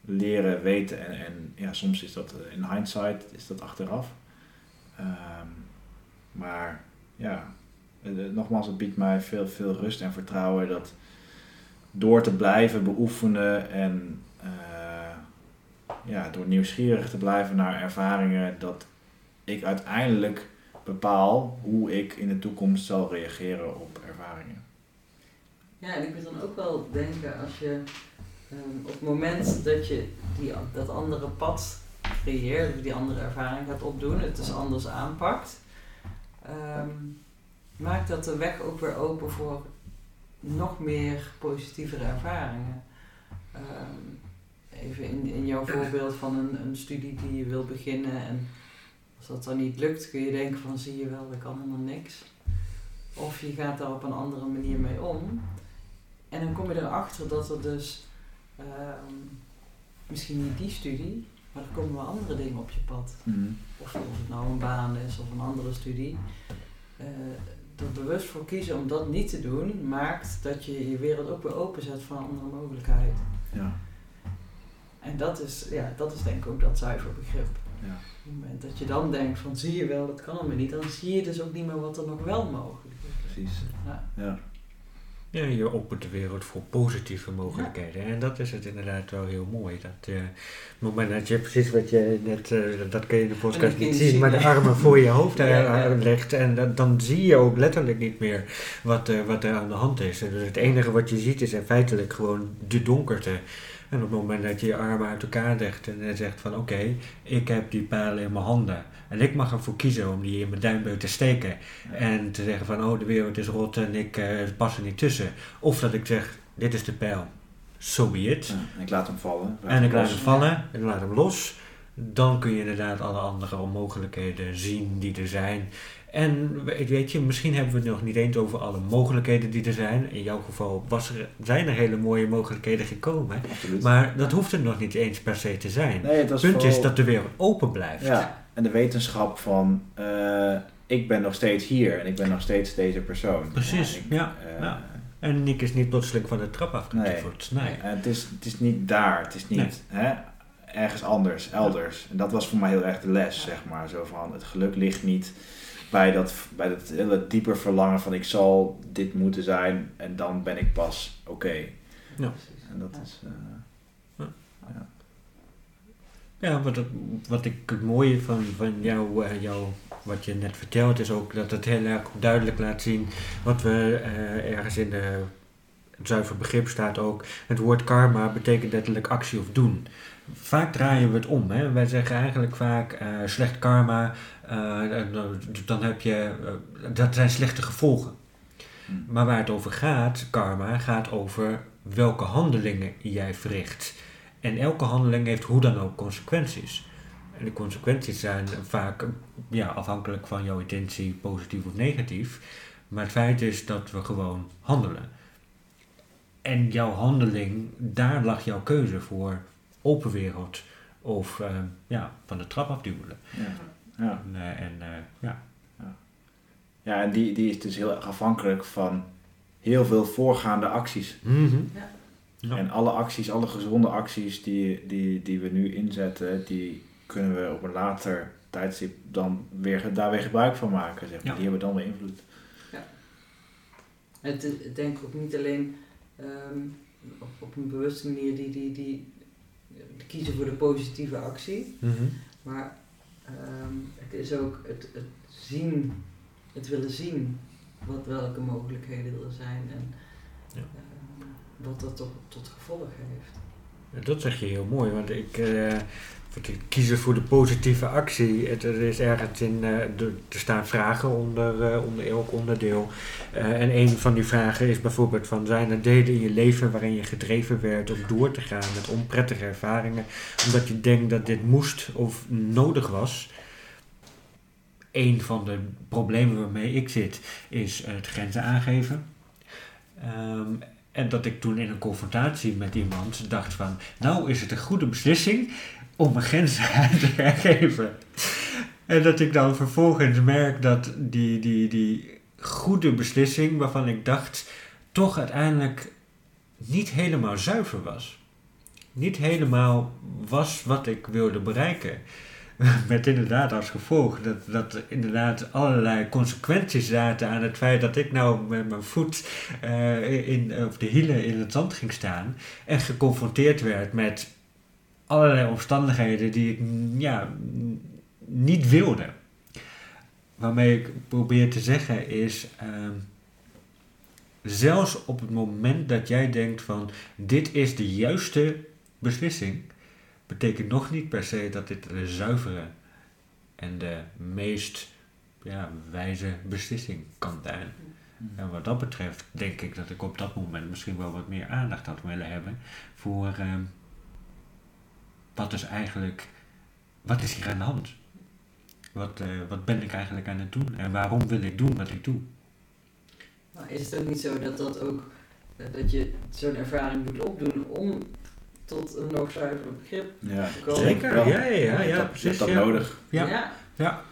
leren weten. En, en ja, soms is dat eh, in hindsight, is dat achteraf. Ehm, maar ja, nogmaals, het biedt mij veel, veel rust en vertrouwen dat door te blijven beoefenen en ja, door nieuwsgierig te blijven naar ervaringen, dat ik uiteindelijk bepaal hoe ik in de toekomst zal reageren op ervaringen. Ja, en ik moet dan ook wel denken als je ehm, op het moment dat je die, dat andere pad creëert, die andere ervaring gaat opdoen, het dus anders aanpakt, ehm, maakt dat de weg ook weer open voor nog meer positievere ervaringen. Ehm, even in, in jouw voorbeeld van een, een studie die je wil beginnen en als dat dan niet lukt, kun je denken van zie je wel, ik kan helemaal niks. Of je gaat daar op een andere manier mee om. En dan kom je erachter dat er dus ehm, misschien niet die studie, maar er komen wel andere dingen op je pad. Of, of het nou een baan is of een andere studie. Eh, er bewust voor kiezen om dat niet te doen, maakt dat je je wereld ook weer openzet voor een andere mogelijkheid. Ja, En dat is, ja, dat is denk ik ook dat zuiver begrip. Ja. Op het moment dat je dan denkt van zie je wel, dat kan allemaal niet, dan zie je dus ook niet meer wat er nog wel mogelijk is. precies. Ja. Ja. Ja, je opent de wereld voor positieve mogelijkheden. En dat is het inderdaad wel heel mooi. Dat, eh, op het moment dat je precies wat je net, eh, dat kun je in de podcast niet zien, zien, maar de armen voor je hoofd Ja, ja. eh, legt. En dat- dan zie je ook letterlijk niet meer wat, eh, wat er aan de hand is. Dus het enige wat je ziet is in feitelijk gewoon de donkerte. En op het moment dat je je armen uit elkaar legt en je zegt van oké, ik heb die pijl in mijn handen. En ik mag ervoor kiezen om die in mijn duimbeuk te steken. En te zeggen van, oh, de wereld is rot en ik eh, pas er niet tussen. Of dat ik zeg, dit is de pijl, so be it. Ja, en ik laat hem vallen. En ik laat los. hem vallen en ik laat hem los. Dan kun je inderdaad alle andere onmogelijkheden zien die er zijn. En we- weet je, misschien hebben we het nog niet eens over alle mogelijkheden die er zijn. In jouw geval was er, zijn er hele mooie mogelijkheden gekomen. Absoluut. Maar dat hoeft er nog niet eens per se te zijn. nee, het Het punt is dat de wereld open blijft. Ja, en de wetenschap van eh, ik ben nog steeds hier en ik ben nog steeds deze persoon. Precies, Ik, ja, eh, ja. En Nick is niet plotseling van de trap Nee. afgetiefd. Nee. En het, is, het is niet daar, het is niet Nee. hè, ergens anders, elders. En dat was voor mij heel erg de les, zeg maar. Zo van, het geluk ligt niet bij dat, bij dat hele dieper verlangen van ik zal dit moeten zijn en dan ben ik pas oké. Ja. Precies. En dat Ja. is... eh, Ja, wat, het- wat ik het mooie van, van jou, eh, jou, wat je net vertelt, is ook dat het heel erg duidelijk laat zien wat we eh, ergens in de, het zuiver begrip staat ook. Het woord karma betekent letterlijk actie of doen. Vaak draaien we het om. Hè? Wij zeggen eigenlijk vaak eh, slecht karma, eh, dan- heb je, eh, dat zijn slechte gevolgen. hm. Maar waar het over gaat, karma, gaat over welke handelingen jij verricht. En elke handeling heeft hoe dan ook consequenties. En de consequenties zijn vaak ja, afhankelijk van jouw intentie, positief of negatief. Maar het feit is dat we gewoon handelen. En jouw handeling, daar lag jouw keuze voor open wereld of eh, ja, van de trap afduwen. ja. Ja. En, eh, en eh, ja, ja, en die, die is dus heel erg afhankelijk van heel veel voorgaande acties. Ja. En alle acties, alle gezonde acties die, die, die we nu inzetten, die kunnen we op een later tijdstip dan weer, daar weer gebruik van maken. Zeg maar. Ja. Die hebben dan weer invloed. Het ik denk ook niet alleen ehm, op, op een bewuste manier die, die, die kiezen voor de positieve actie, Mhm. maar ehm, het is ook het, het zien, het willen zien wat welke mogelijkheden er zijn en Ja. ehm, wat dat tot, tot gevolg heeft. Dat zeg je heel mooi, want ik eh, want ik kiezen voor de positieve actie. Er is ergens in, er staan vragen onder, eh, onder elk onderdeel. Eh, en een van die vragen is bijvoorbeeld van zijn er delen in je leven waarin je gedreven werd om door te gaan met onprettige ervaringen, omdat je denkt dat dit moest of nodig was. Een van de problemen waarmee ik zit is het grenzen aangeven. Ehm, en dat ik toen in een confrontatie met iemand dacht van, nou is het een goede beslissing om mijn grenzen [laughs] te gaan geven. En dat ik dan vervolgens merk dat die, die, die goede beslissing waarvan ik dacht, toch uiteindelijk niet helemaal zuiver was. Niet helemaal was wat ik wilde bereiken. [laughs] Met inderdaad als gevolg dat, dat er inderdaad allerlei consequenties zaten aan het feit dat ik nou met mijn voet eh, in, of de hielen in het zand ging staan en geconfronteerd werd met allerlei omstandigheden die ik ja, niet wilde. Waarmee ik probeer te zeggen is, ehm, zelfs op het moment dat jij denkt van dit is de juiste beslissing, betekent nog niet per se dat dit de zuivere en de meest ja, wijze beslissing kan zijn. En wat dat betreft denk ik dat ik op dat moment misschien wel wat meer aandacht had willen hebben voor ehm, wat is eigenlijk, wat is hier aan de hand? Wat, eh, wat ben ik eigenlijk aan het doen en waarom wil ik doen wat ik doe? Maar is het ook niet zo dat dat ook, eh, dat je zo'n ervaring moet opdoen om tot een nog zuiver begrip Ja, te komen? Zeker, ja, ja, ja, ja, dat, precies. dat ja. nodig. Ja. ja. Ja.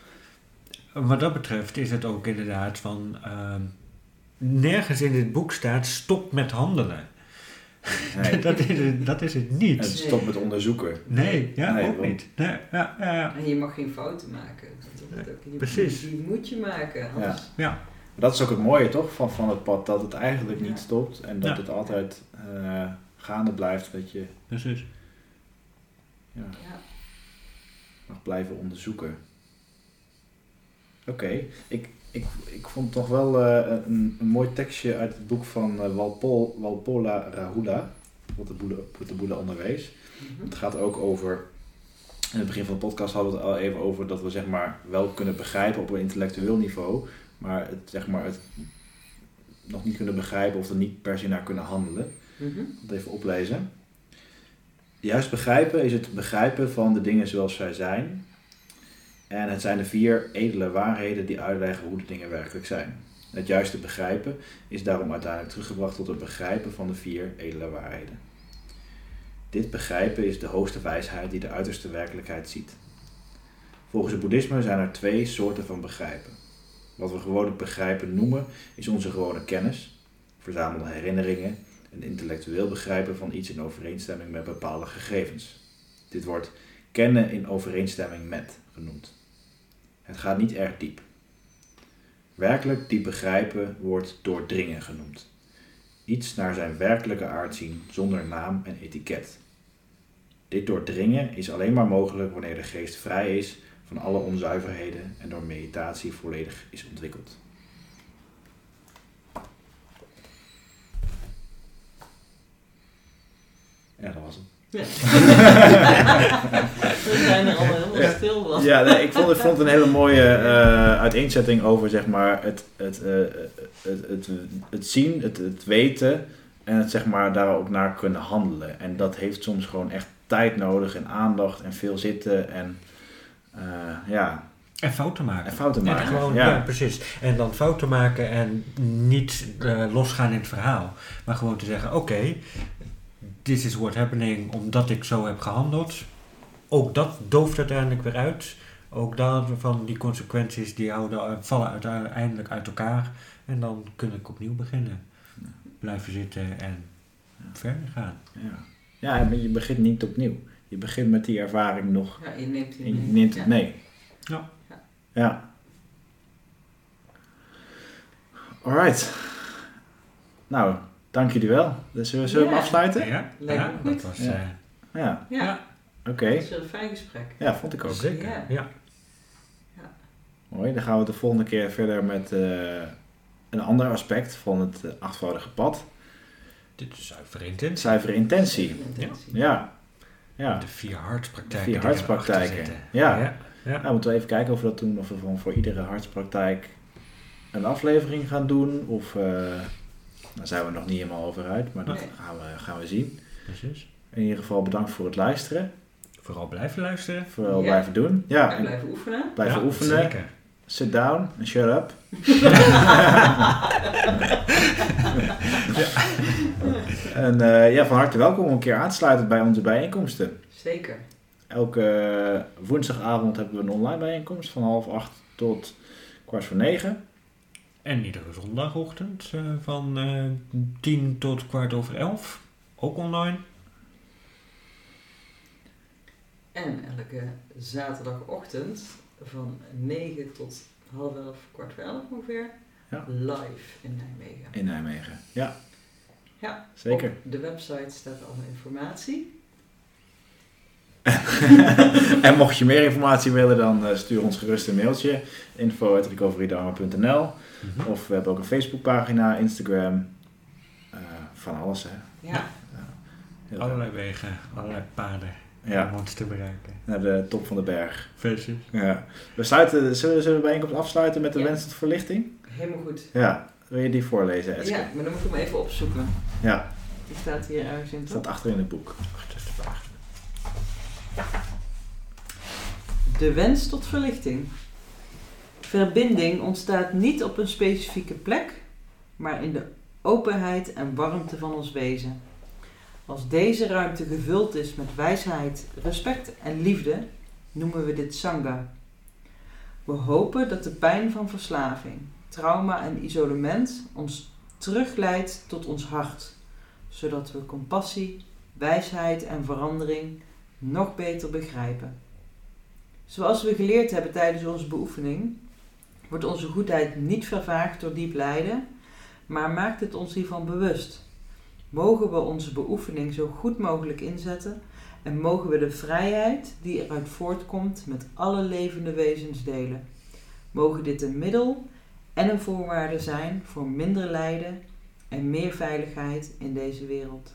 Wat dat betreft is het ook inderdaad van. ehm, nergens in dit boek staat stop met handelen. Nee. [laughs] dat, is het, dat is het niet. En stop met onderzoeken. Nee, ja, Nee, ook want- niet. Nee, ja, ja, ja. En je mag geen fouten maken. Dat ook, die, precies. Die moet je maken. Anders, ja. Dat is ook het mooie toch van, van het pad, dat het eigenlijk niet Ja. stopt en dat Ja. het altijd eh, gaande blijft, dat je precies. ja, Ja. mag blijven onderzoeken. Oké, ik, ik, ik vond toch wel eh, een, een mooi tekstje uit het boek van eh, Walpol, Walpola Rahula, wat de boele, wat de boele onderwees. Mhm. Het gaat ook over, in het begin van de podcast hadden we het al even over dat we zeg maar wel kunnen begrijpen op een intellectueel niveau, maar het, zeg maar, het nog niet kunnen begrijpen of er niet per se naar kunnen handelen. Mhm. Dat even oplezen. Juist begrijpen is het begrijpen van de dingen zoals zij zijn. En het zijn de vier edele waarheden die uitleggen hoe de dingen werkelijk zijn. Het juiste begrijpen is daarom uiteindelijk teruggebracht tot het begrijpen van de vier edele waarheden. Dit begrijpen is de hoogste wijsheid die de uiterste werkelijkheid ziet. Volgens het boeddhisme zijn er twee soorten van begrijpen. Wat we gewoonlijk begrijpen noemen is onze gewone kennis. verzamelde herinneringen, een intellectueel begrijpen van iets in overeenstemming met bepaalde gegevens. Dit wordt kennen in overeenstemming met genoemd. Het gaat niet erg diep. Werkelijk diep begrijpen wordt doordringen genoemd. Iets naar zijn werkelijke aard zien zonder naam en etiket. Dit doordringen is alleen maar mogelijk wanneer de geest vrij is van alle onzuiverheden en door meditatie volledig is ontwikkeld. Ja, dat was het. Ja. [laughs] We zijn er allemaal helemaal Ja. stil van. Ja, nee, ik, vond, ik vond het een hele mooie eh, uiteenzetting over zeg maar, het, het, eh, het, het, het zien, het, het weten en het zeg maar, daar ook naar kunnen handelen. En dat heeft soms gewoon echt tijd nodig en aandacht en veel zitten en eh, ja, En fouten maken. en fouten En maken. gewoon, ja. ja. precies. En dan fouten maken en niet eh, losgaan in het verhaal. Maar gewoon te zeggen, oké, this is what happening omdat ik zo heb gehandeld. Ook dat dooft uiteindelijk weer uit. Ook daarvan die consequenties die houden, vallen uiteindelijk uit elkaar. En dan kun ik opnieuw beginnen. Blijven zitten en verder gaan. Ja. ja, maar je begint niet opnieuw. Je begint met die ervaring nog Ja, je neemt je neemt Ja. het mee. Ja. Ja. Alright. Nou, dank jullie wel. Dus zullen we zullen we hem Ja. afsluiten? Ja, dat was... Ja. eh, Ja, Ja, Oké. dat is wel een fijn gesprek. Ja, vond ik ook. Zeker, Ja. ja. Mooi, dan gaan we de volgende keer verder met eh, een ander aspect van het eh, achtvoudige pad. Dit is zuivere intentie. Zuivere intentie. Intentie. Ja. Ja. De vier hartspraktijken. Vier die erachter hartspraktijken. Ja. ja. ja. Nou, moeten we even kijken of we dat doen. Of we van voor iedere hartspraktijk een aflevering gaan doen. Of, eh daar zijn we nog niet helemaal over uit. Maar dat Nee. gaan, we, gaan we zien. Precies. In ieder geval bedankt voor het luisteren. Vooral blijven luisteren. Vooral Ja. blijven doen. Ja, En en blijven oefenen. blijven Ja, oefenen. Zeker. Sit down and shut up. [laughs] En eh, ja, van harte welkom om een keer aan te sluiten bij onze bijeenkomsten. Zeker. Elke woensdagavond hebben we een online bijeenkomst van half acht tot kwart voor negen. En iedere zondagochtend eh, van eh 10 tot kwart over 11. Ook online. En elke zaterdagochtend van 9 tot half 11, kwart voor 11 ongeveer. Ja. Live in Nijmegen. in Nijmegen. Ja, Ja, zeker. Op de website staat alle informatie. [laughs] en mocht je meer informatie willen, dan eh, stuur ons gerust een mailtje. info.recoverydharma.nl Mhm. Of we hebben ook een Facebookpagina, Instagram. eh, van alles, hè. Ja, Heel Allerlei wegen, allerlei paden Ja, om ons te bereiken. naar de top van de berg. Precies. Ja. We sluiten, zullen, we- zullen we de bijeenkomst afsluiten met de Ja. wens tot verlichting? helemaal goed. Ja, wil je die voorlezen, Eske? Ja, maar dan moet ik hem even opzoeken. Ja, Die staat hier ergens in. het toch? staat achter in het boek. Wacht, dat is de vraag. De wens tot verlichting. Verbinding ontstaat niet op een specifieke plek, maar in de openheid en warmte van ons wezen. Als deze ruimte gevuld is met wijsheid, respect en liefde, noemen we dit Sangha. We hopen dat de pijn van verslaving, trauma en isolement ons terugleidt tot ons hart, zodat we compassie, wijsheid en verandering nog beter begrijpen. Zoals we geleerd hebben tijdens onze beoefening, wordt onze goedheid niet vervaagd door diep lijden, maar maakt het ons hiervan bewust. Mogen we onze beoefening zo goed mogelijk inzetten en mogen we de vrijheid die eruit voortkomt met alle levende wezens delen. Mogen dit een middel en een voorwaarde zijn voor minder lijden en meer veiligheid in deze wereld.